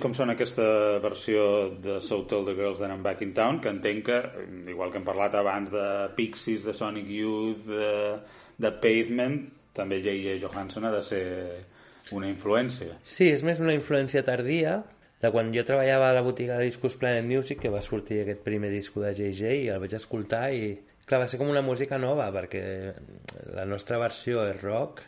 Com sona aquesta versió de So Tell the Girls That I'm Back in Town, que entenc que, igual que hem parlat abans de Pixies, de Sonic Youth, de, de Pavement, també J.J. Johansson ha de ser una influència. Sí, és més una influència tardia de quan jo treballava a la botiga de discos Planet Music que va sortir aquest primer disco de JJ i el vaig escoltar i clar, va ser com una música nova perquè la nostra versió és rock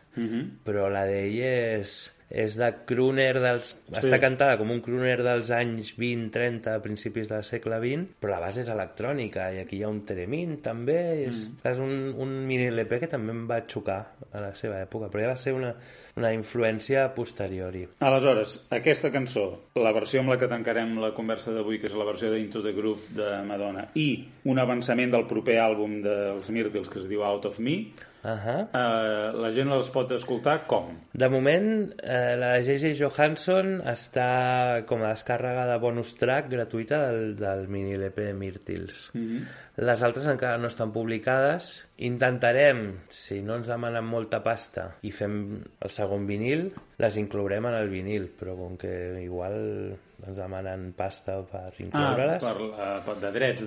però la d'ell és, és de crooner dels... Sí. està cantada com un crooner dels anys 20, 30, a principis del segle XX però la base és electrònica i aquí hi ha un Teremin també és, és un, un mini LP que també em va xocar a la seva època però ja va ser una, una influència posteriori Aleshores, aquesta cançó, la versió amb la que tancarem la conversa d'avui, que és la versió d'Into the Groove de Madonna, i un avançament del proper àlbum dels Myrtles que es diu Out of Me, Ahà. eh, la gent les pot escoltar com? De moment, eh, la J.J. Johansson està com a descàrrega de bonus track gratuïta del, del mini LP de Myrtles. Mm -hmm. Les altres encara no estan publicades. Intentarem, si no ens demanen molta pasta i fem el segon vinil, les inclourem en el vinil, però com que igual ens demanen pasta per Ah, incloure-les... per, uh, per, de drets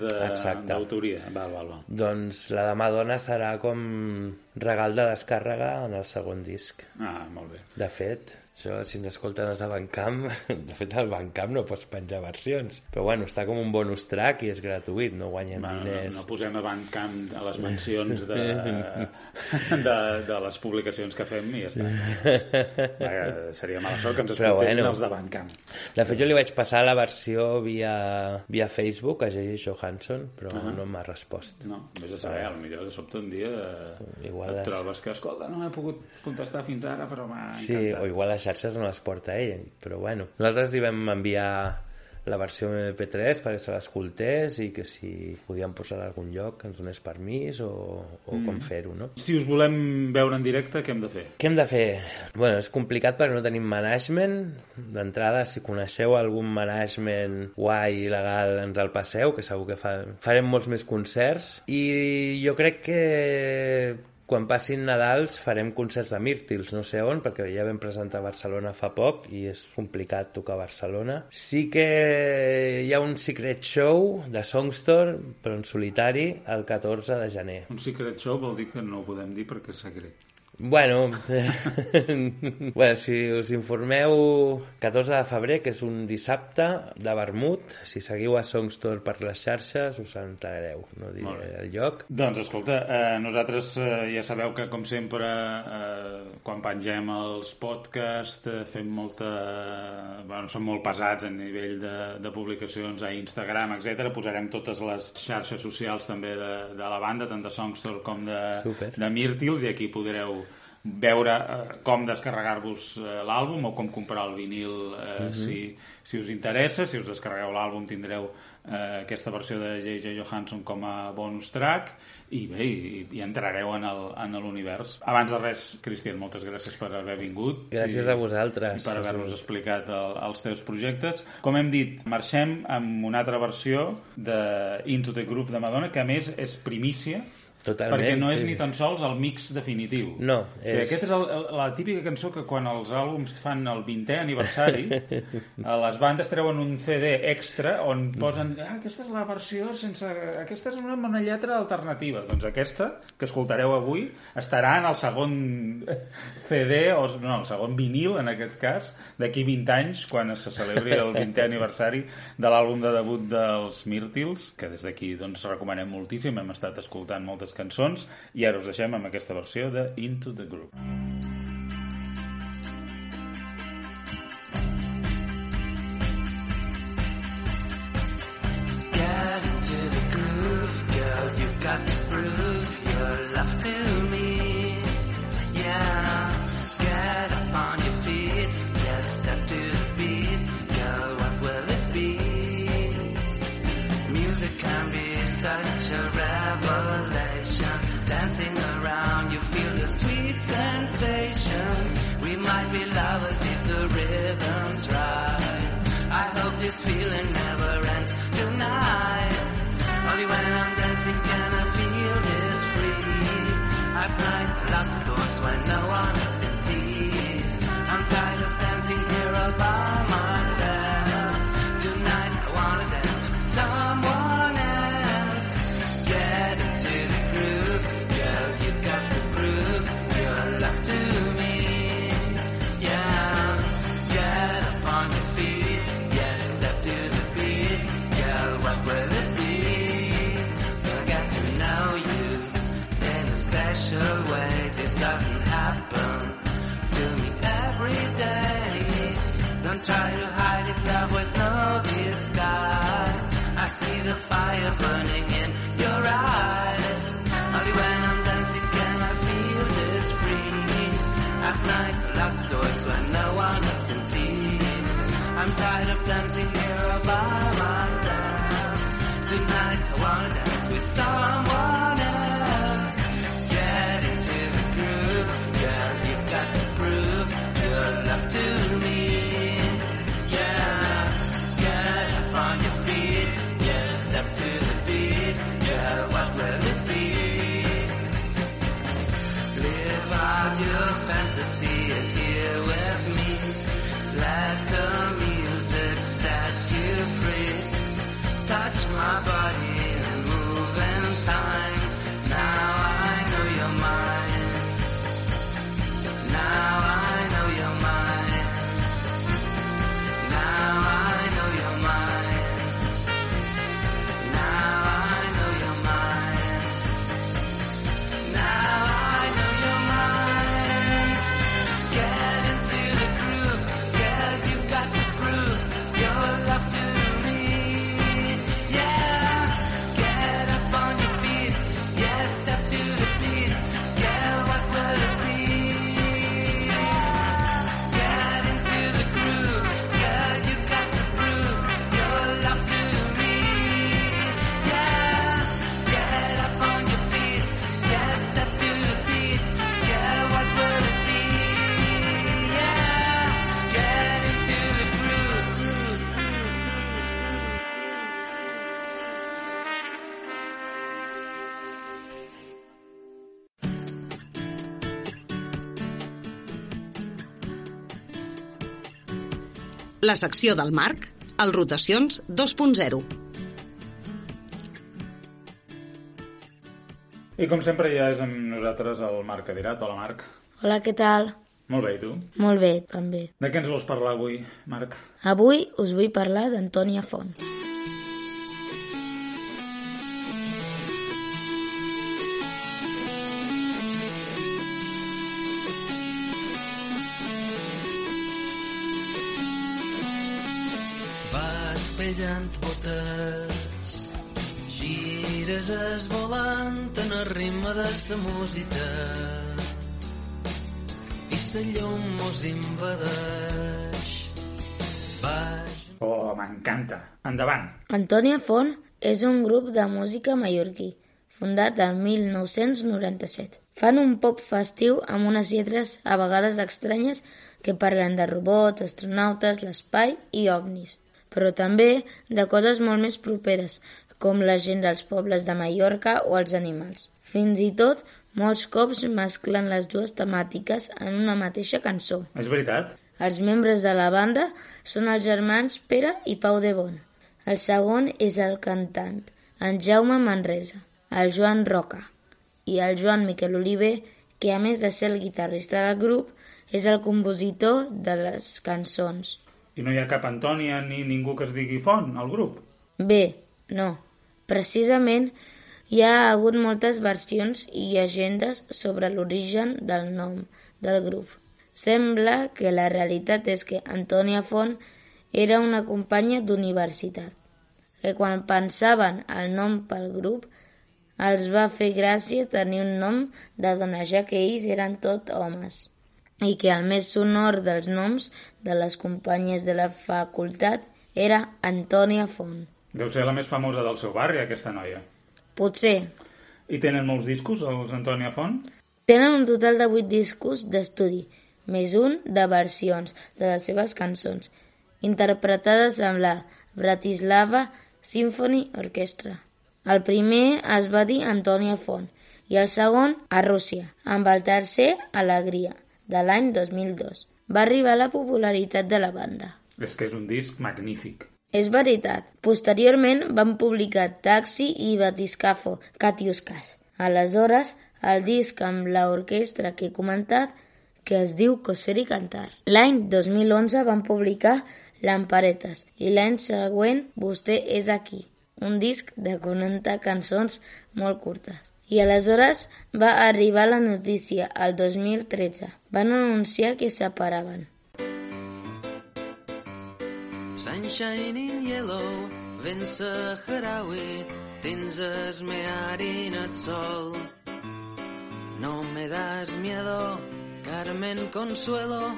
d'autoria. Val, val, val. Doncs la de Madonna serà com regal de descàrrega en el segon disc. Ah, molt bé. De fet, això, si ens escolten els de Bandcamp, [LAUGHS] de fet al Bandcamp no pots penjar versions. Però bueno, està com un bonus track i és gratuït, no guanyen Va, no, diners. no posem a Bandcamp a les mencions de, [LAUGHS] de, de les publicacions que fem i ja està. Va, seria mala sort que ens Però escoltessin bueno. els de Bandcamp. De fet, jo li vaig passar la versió via, via Facebook a J.J. Johansson, però uh -huh. no m'ha respost. No, vés a saber, potser de sobte un dia eh, Igual et trobes que, escolta, no he pogut contestar fins ara, però m'ha Sí, encantat. o igual les xarxes no les porta ell, però bueno. Nosaltres li vam enviar la versió MP3 perquè se l'escoltés i que si podíem posar a algun lloc ens donés permís o, o mm. com fer-ho, no? Si us volem veure en directe, què hem de fer? Què hem de fer? Bueno, és complicat perquè no tenim management. D'entrada, si coneixeu algun management guai i legal, ens el passeu, que segur que fa... farem molts més concerts. I jo crec que quan passin Nadals farem concerts de Mírtils, no sé on, perquè ja vam presentar a Barcelona fa poc i és complicat tocar a Barcelona. Sí que hi ha un secret show de Songstore, però en solitari, el 14 de gener. Un secret show vol dir que no ho podem dir perquè és secret. Bueno, [LAUGHS] bueno, si us informeu 14 de febrer, que és un dissabte de vermut, si seguiu a Songstore per les xarxes us enterareu, no diré el lloc. Doncs escolta, eh, nosaltres eh, ja sabeu que com sempre eh, quan pengem els podcasts eh, fem molta... Bueno, som molt pesats a nivell de, de publicacions a Instagram, etc. Posarem totes les xarxes socials també de, de la banda, tant de Songstore com de, Super. de Mírtils, i aquí podreu veure eh, com descarregar-vos eh, l'àlbum o com comprar el vinil eh, Mhm. si, si us interessa. Si us descarregueu l'àlbum tindreu eh, aquesta versió de J.J. Johansson com a bonus track i bé, i, i entrareu en el- en l'univers. Abans de res, Cristian, moltes gràcies per haver vingut. Gràcies i, a vosaltres. I per haver-nos explicat el, els teus projectes. Com hem dit, marxem amb una altra versió de Into the Groove de Madonna, que a més és primícia, Totalment, perquè no és sí, ni tan sols el mix definitiu. No, O sigui, és- aquest és el, la típica cançó que quan els àlbums fan el 20è aniversari, a [LAUGHS] les bandes treuen un CD extra on posen ah, aquesta és la versió sense... Aquesta és una, una lletra alternativa. Doncs aquesta, que escoltareu avui, estarà en el segon CD, o no, el segon vinil, en aquest cas, d'aquí 20 anys, quan se celebri el 20è [LAUGHS] aniversari de l'àlbum de debut dels Mírtils, que des d'aquí doncs, recomanem moltíssim, hem estat escoltant moltes cançons, i ara us deixem amb aquesta versió de Into the Group. Get into the groove, girl. You've got to prove your love to try to hide it, love was no disguise. I see the fire burning in your eyes. Only when I'm dancing can I feel this free. At night, lock doors when no one else can see. I'm tired of dancing here all by myself. Tonight I wanna dance with someone my body La secció del Marc, al Rotacions 2.0. I com sempre ja és amb nosaltres el Marc Cadirat. Hola, Marc. Hola, què tal? Molt bé, i tu? Molt bé, també. De què ens vols parlar avui, Marc? Avui us vull parlar d'Antònia Font. Vas pellant botets, gires es volant en el ritme de sa música i sa llum mos invadeix. Baix Oh, m'encanta. Endavant. Antònia Font és un grup de música mallorquí, fundat el 1997. Fan un pop festiu amb unes lletres a vegades estranyes que parlen de robots, astronautes, l'espai i ovnis, però també de coses molt més properes, com la gent dels pobles de Mallorca o els animals. Fins i tot, molts cops mesclen les dues temàtiques en una mateixa cançó. És veritat? Els membres de la banda són els germans Pere i Pau de Bon. El segon és el cantant, en Jaume Manresa, el Joan Roca i el Joan Miquel Oliver, que a més de ser el guitarrista del grup, és el compositor de les cançons. I no hi ha cap Antònia ni ningú que es digui Font al grup? Bé, no. Precisament hi ha hagut moltes versions i llegendes sobre l'origen del nom del grup. Sembla que la realitat és que Antònia Font era una companya d'universitat, que quan pensaven el nom pel grup els va fer gràcia tenir un nom de dona, ja que ells eren tot homes, i que el més sonor dels noms de les companyes de la facultat era Antònia Font. Deu ser la més famosa del seu barri, aquesta noia. Potser. I tenen molts discos, els Antònia Font? Tenen un total de 8 discos d'estudi, més un de versions de les seves cançons, interpretades amb la Bratislava Symphony Orchestra. El primer es va dir Antònia Font i el segon a Rússia, amb el tercer Alegria, de l'any 2002. Va arribar la popularitat de la banda. És que és un disc magnífic. És veritat. Posteriorment van publicar Taxi i Batiscafo, Catiuscas. Aleshores, el disc amb l'orquestra que he comentat, que es diu Coser i Cantar. L'any 2011 van publicar Lamparetes i l'any següent Vostè és aquí, un disc de 40 cançons molt curtes. I aleshores va arribar la notícia, el 2013. Van anunciar que es separaven. Sunshine in yellow, vent saharaui, dins es mearin el sol. No me das miedo, Carmen Consuelo,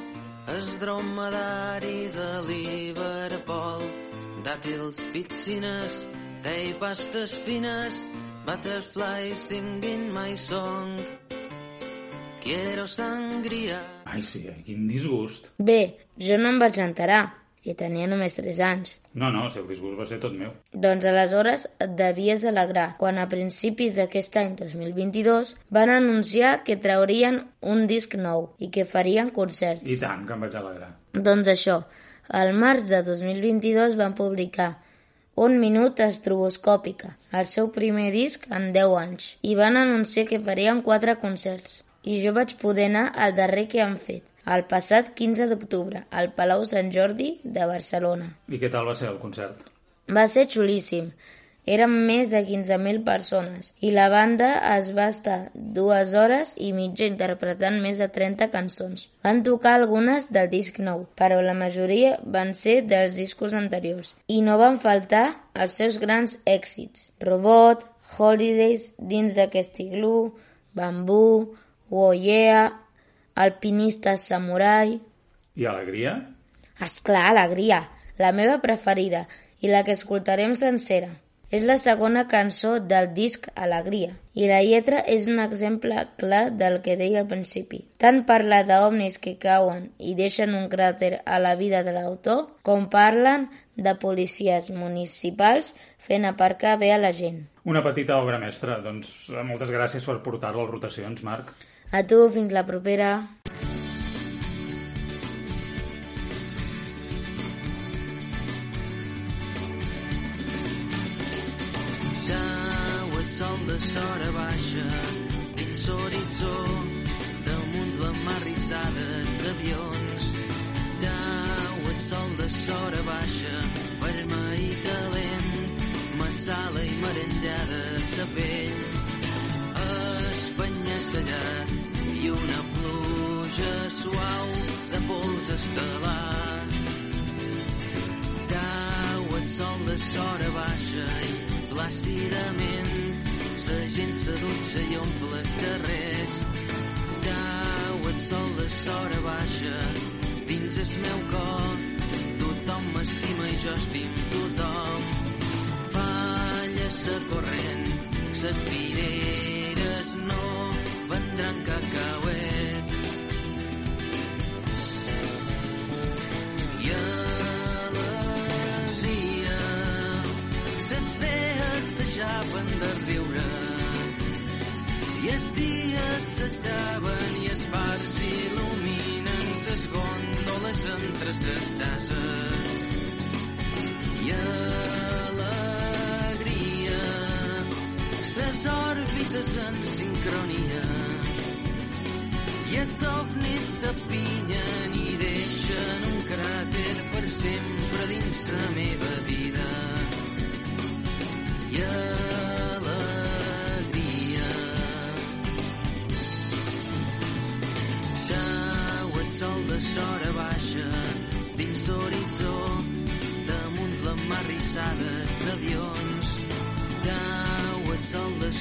els dromedaris a Liverpool. Dàtils, piscines, té pastes fines, butterflies singing my song. Quiero sangria. Ai, sí, eh? quin disgust. Bé, jo no em vaig enterar, i tenia només 3 anys. No, no, el seu disgust va ser tot meu. Doncs aleshores et devies alegrar quan a principis d'aquest any 2022 van anunciar que traurien un disc nou i que farien concerts. I tant, que em vaig alegrar. Doncs això, al març de 2022 van publicar un minut estroboscòpica, el seu primer disc en 10 anys, i van anunciar que farien 4 concerts. I jo vaig poder anar al darrer que han fet, el passat 15 d'octubre, al Palau Sant Jordi de Barcelona. I què tal va ser el concert? Va ser xulíssim. Eren més de 15.000 persones i la banda es va estar dues hores i mitja interpretant més de 30 cançons. Van tocar algunes del disc nou, però la majoria van ser dels discos anteriors. I no van faltar els seus grans èxits. Robot, Holidays, Dins d'aquest iglú, Bambú, Oh Yeah, Alpinista Samurai... I alegria? Esclar, alegria, la meva preferida i la que escoltarem sencera. És la segona cançó del disc Alegria i la lletra és un exemple clar del que deia al principi. Tant parla d'ovnis que cauen i deixen un cràter a la vida de l'autor, com parlen de policies municipals fent aparcar bé a la gent. Una petita obra mestra. Doncs moltes gràcies per portar-lo a rotacions, Marc. A tu, fins la propera. hora baixa, dins l'horitzó, damunt la mar rissada, els avions. Tau el sol de l'hora baixa, vermell i talent massala i merendada, sa pell. Espanya sellat i una pluja suau de pols estel la gent se dutxa i omple els carrers. Cau el sol de sora baixa dins el meu cor. Tothom m'estima i jo estim tothom. Falla sa corrent, ses fileres no vendran cacauet. Entre ses tases. I alegria, ses òrbites en sincronia i els ovnis s'apinyen i deixen un cràter per sempre dins la meva vida. I alegria.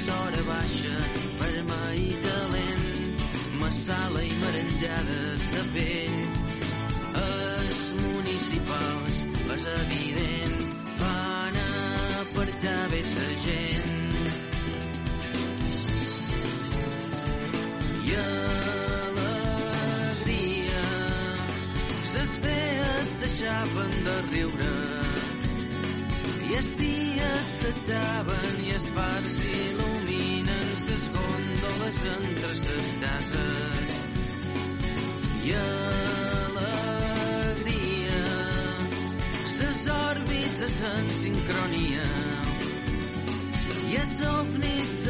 Sora baixa vermell i talent massala i merengada sa pell. Els municipals, és evident, van apartar bé sa gent. I alegria, ses vees deixaven de riure i els dies s'acaben i gòndoles entre ses tases. I alegria, ses òrbites en sincronia i els ovnis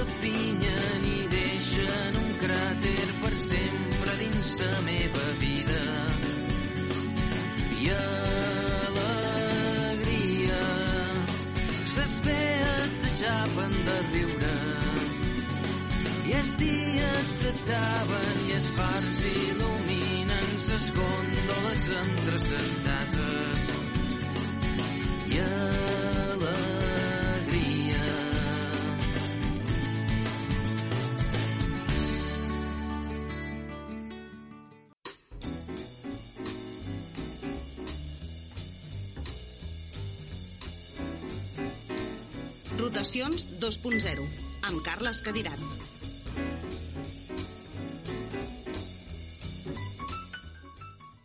s'acaben i els fars il·luminen ses gòndoles entre ses tases. I alegria. Rotacions 2.0 amb Carles Cadirat.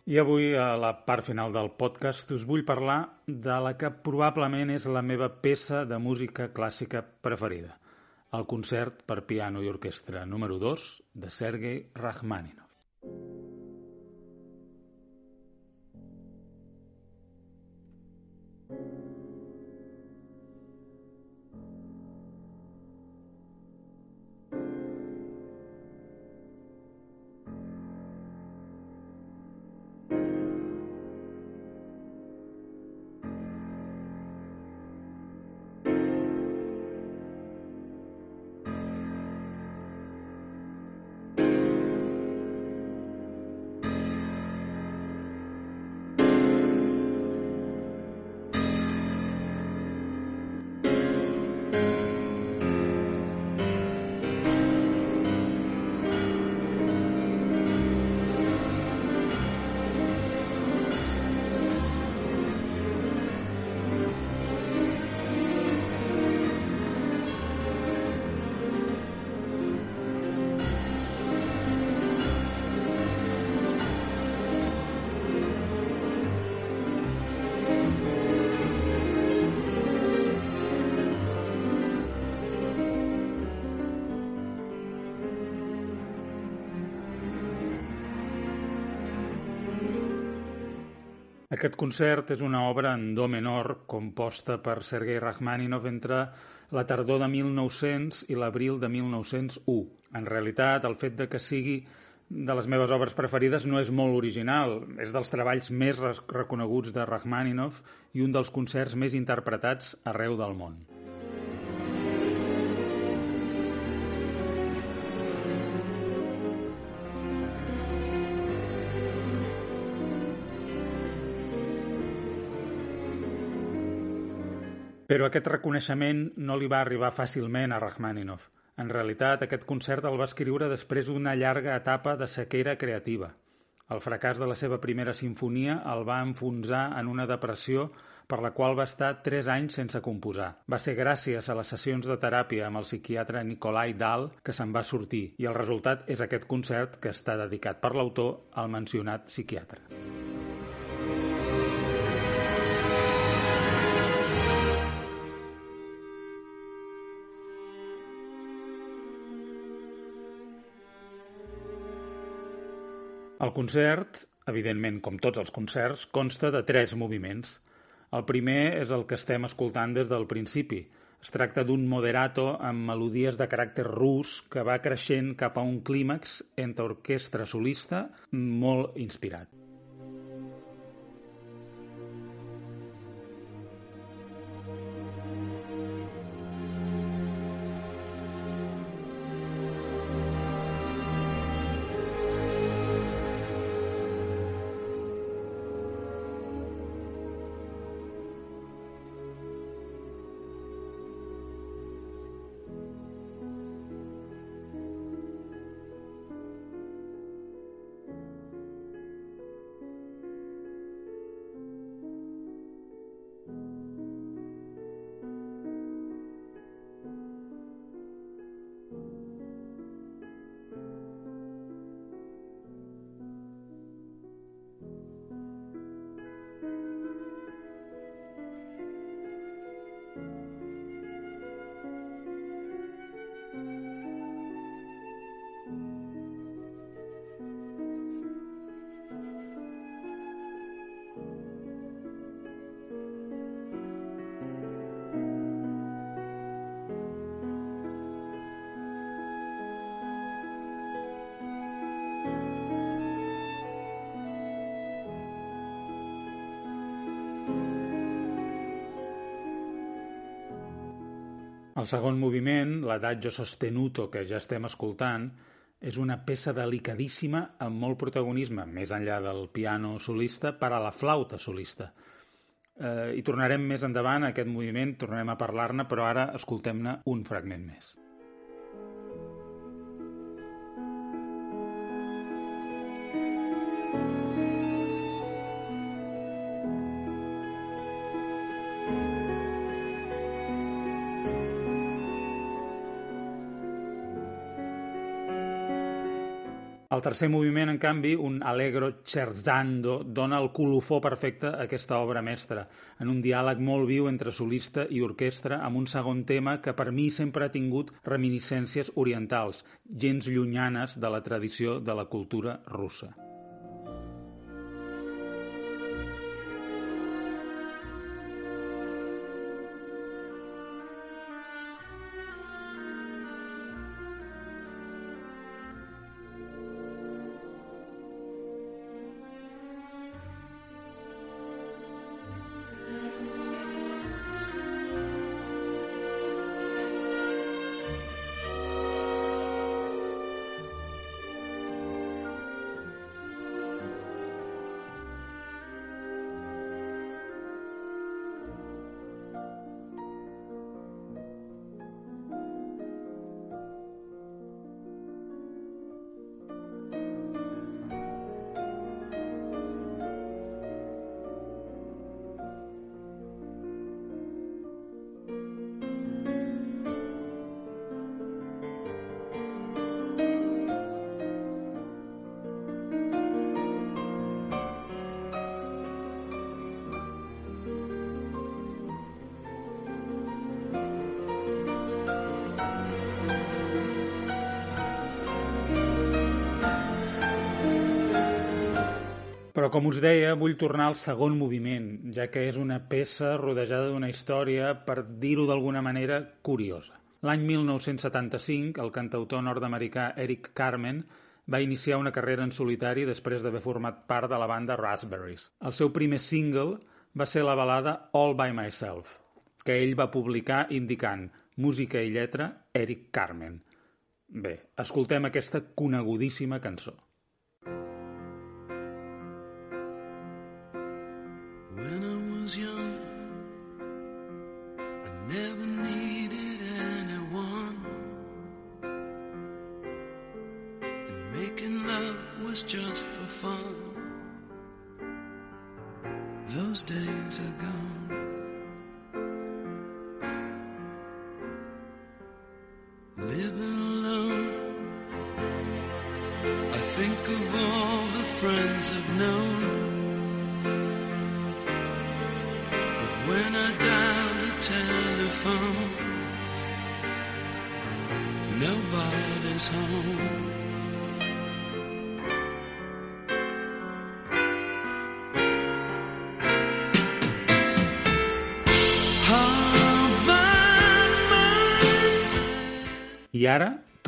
I avui, a la part final del podcast, us vull parlar de la que probablement és la meva peça de música clàssica preferida, el concert per piano i orquestra número 2 de Sergei Rachmaninov. Aquest concert és una obra en do menor composta per Sergei Rachmaninov entre la tardor de 1900 i l'abril de 1901. En realitat, el fet de que sigui de les meves obres preferides no és molt original, és dels treballs més reconeguts de Rachmaninoff i un dels concerts més interpretats arreu del món. Però aquest reconeixement no li va arribar fàcilment a Rachmaninoff. En realitat, aquest concert el va escriure després d'una llarga etapa de sequera creativa. El fracàs de la seva primera sinfonia el va enfonsar en una depressió per la qual va estar tres anys sense composar. Va ser gràcies a les sessions de teràpia amb el psiquiatre Nikolai Dahl que se'n va sortir i el resultat és aquest concert que està dedicat per l'autor al mencionat psiquiatre. El concert, evidentment com tots els concerts, consta de tres moviments. El primer és el que estem escoltant des del principi. Es tracta d'un moderato amb melodies de caràcter rus que va creixent cap a un clímax entre orquestra solista molt inspirat. Segon moviment, l'adagio sostenuto que ja estem escoltant, és una peça delicadíssima amb molt protagonisme, més enllà del piano solista, per a la flauta solista. Eh, I tornarem més endavant a aquest moviment, tornarem a parlar-ne, però ara escoltem-ne un fragment més. El tercer moviment, en canvi, un allegro scherzando, dona el colofó perfecte a aquesta obra mestra, en un diàleg molt viu entre solista i orquestra, amb un segon tema que per mi sempre ha tingut reminiscències orientals, gens llunyanes de la tradició de la cultura russa. Us deia, vull tornar al segon moviment, ja que és una peça rodejada d'una història, per dir-ho d'alguna manera, curiosa. L'any 1975, el cantautor nord-americà Eric Carmen va iniciar una carrera en solitari després d'haver format part de la banda Raspberries. El seu primer single va ser la balada All By Myself, que ell va publicar indicant música i lletra Eric Carmen. Bé, escoltem aquesta conegudíssima cançó. Fun. Those days are gone.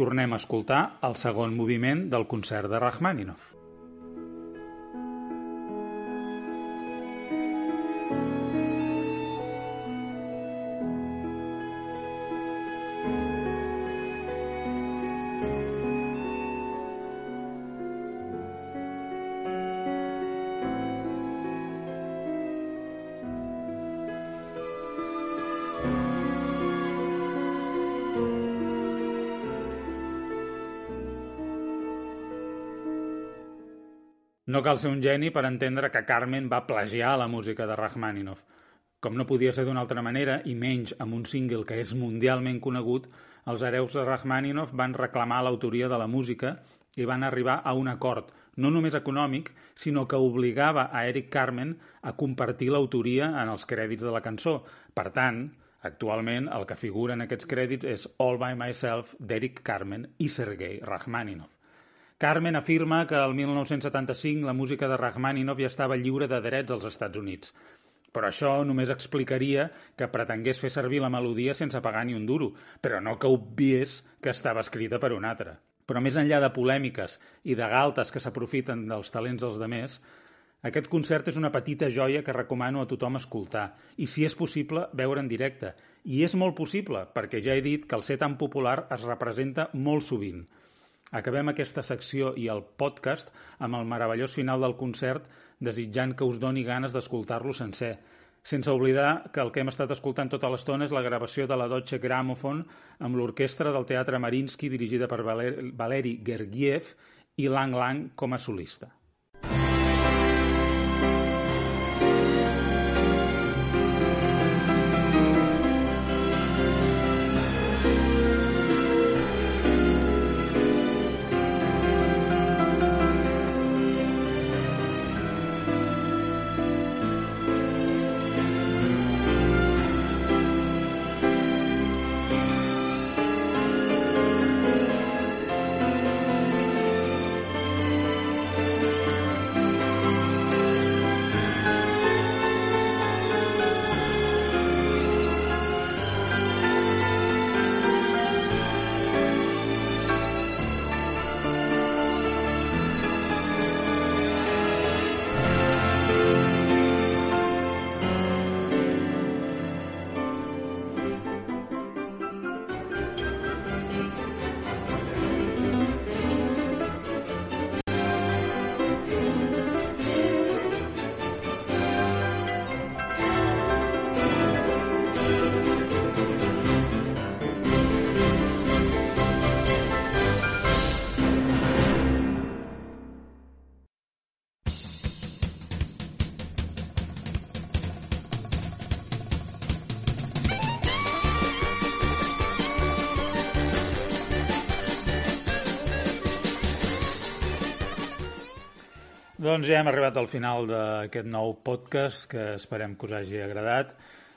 Tornem a escoltar el segon moviment del concert de Rachmaninoff. No cal ser un geni per entendre que Carmen va plagiar la música de Rachmaninoff. Com no podia ser d'una altra manera, i menys amb un single que és mundialment conegut, els hereus de Rachmaninoff van reclamar l'autoria de la música i van arribar a un acord, no només econòmic, sinó que obligava a Eric Carmen a compartir l'autoria en els crèdits de la cançó. Per tant, actualment el que figura en aquests crèdits és All by Myself d'Eric Carmen i Sergei Rachmaninoff. Carmen afirma que el 1975 la música de Rachmaninoff ja estava lliure de drets als Estats Units. Però això només explicaria que pretengués fer servir la melodia sense pagar ni un duro, però no que obviés que estava escrita per un altre. Però més enllà de polèmiques i de galtes que s'aprofiten dels talents dels demés, aquest concert és una petita joia que recomano a tothom escoltar i, si és possible, veure en directe. I és molt possible, perquè ja he dit que el ser tan popular es representa molt sovint. Acabem aquesta secció i el podcast amb el meravellós final del concert desitjant que us doni ganes d'escoltar-lo sencer. Sense oblidar que el que hem estat escoltant tota l'estona és la gravació de la Deutsche Grammophon amb l'orquestra del Teatre Marinsky dirigida per Valer Valeri Gergiev i Lang Lang com a solista. Doncs ja hem arribat al final d'aquest nou podcast que esperem que us hagi agradat.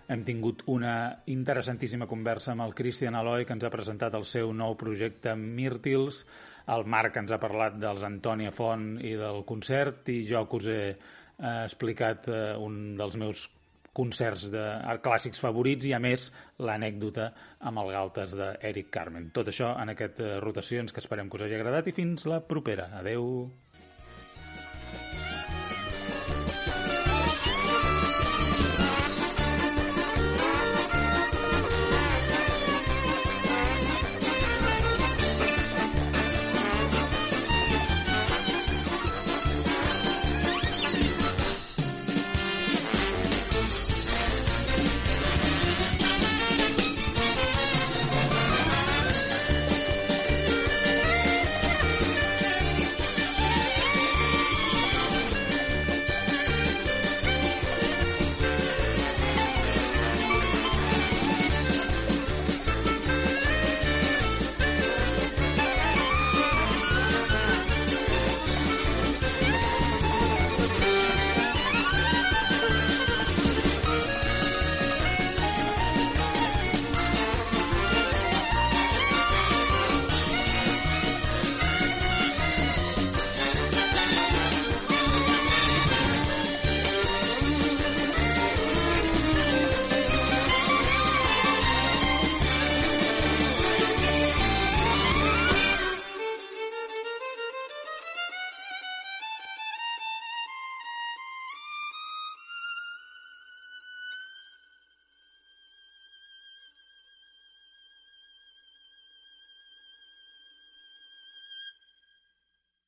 Hem tingut una interessantíssima conversa amb el Christian Aloy, que ens ha presentat el seu nou projecte Myrtils, el Marc ens ha parlat dels Antònia Font i del concert, i jo que us he eh, explicat eh, un dels meus concerts de clàssics favorits i, a més, l'anècdota amb el Galtes d'Eric Carmen. Tot això en aquest eh, Rotacions que esperem que us hagi agradat i fins la propera. Adeu!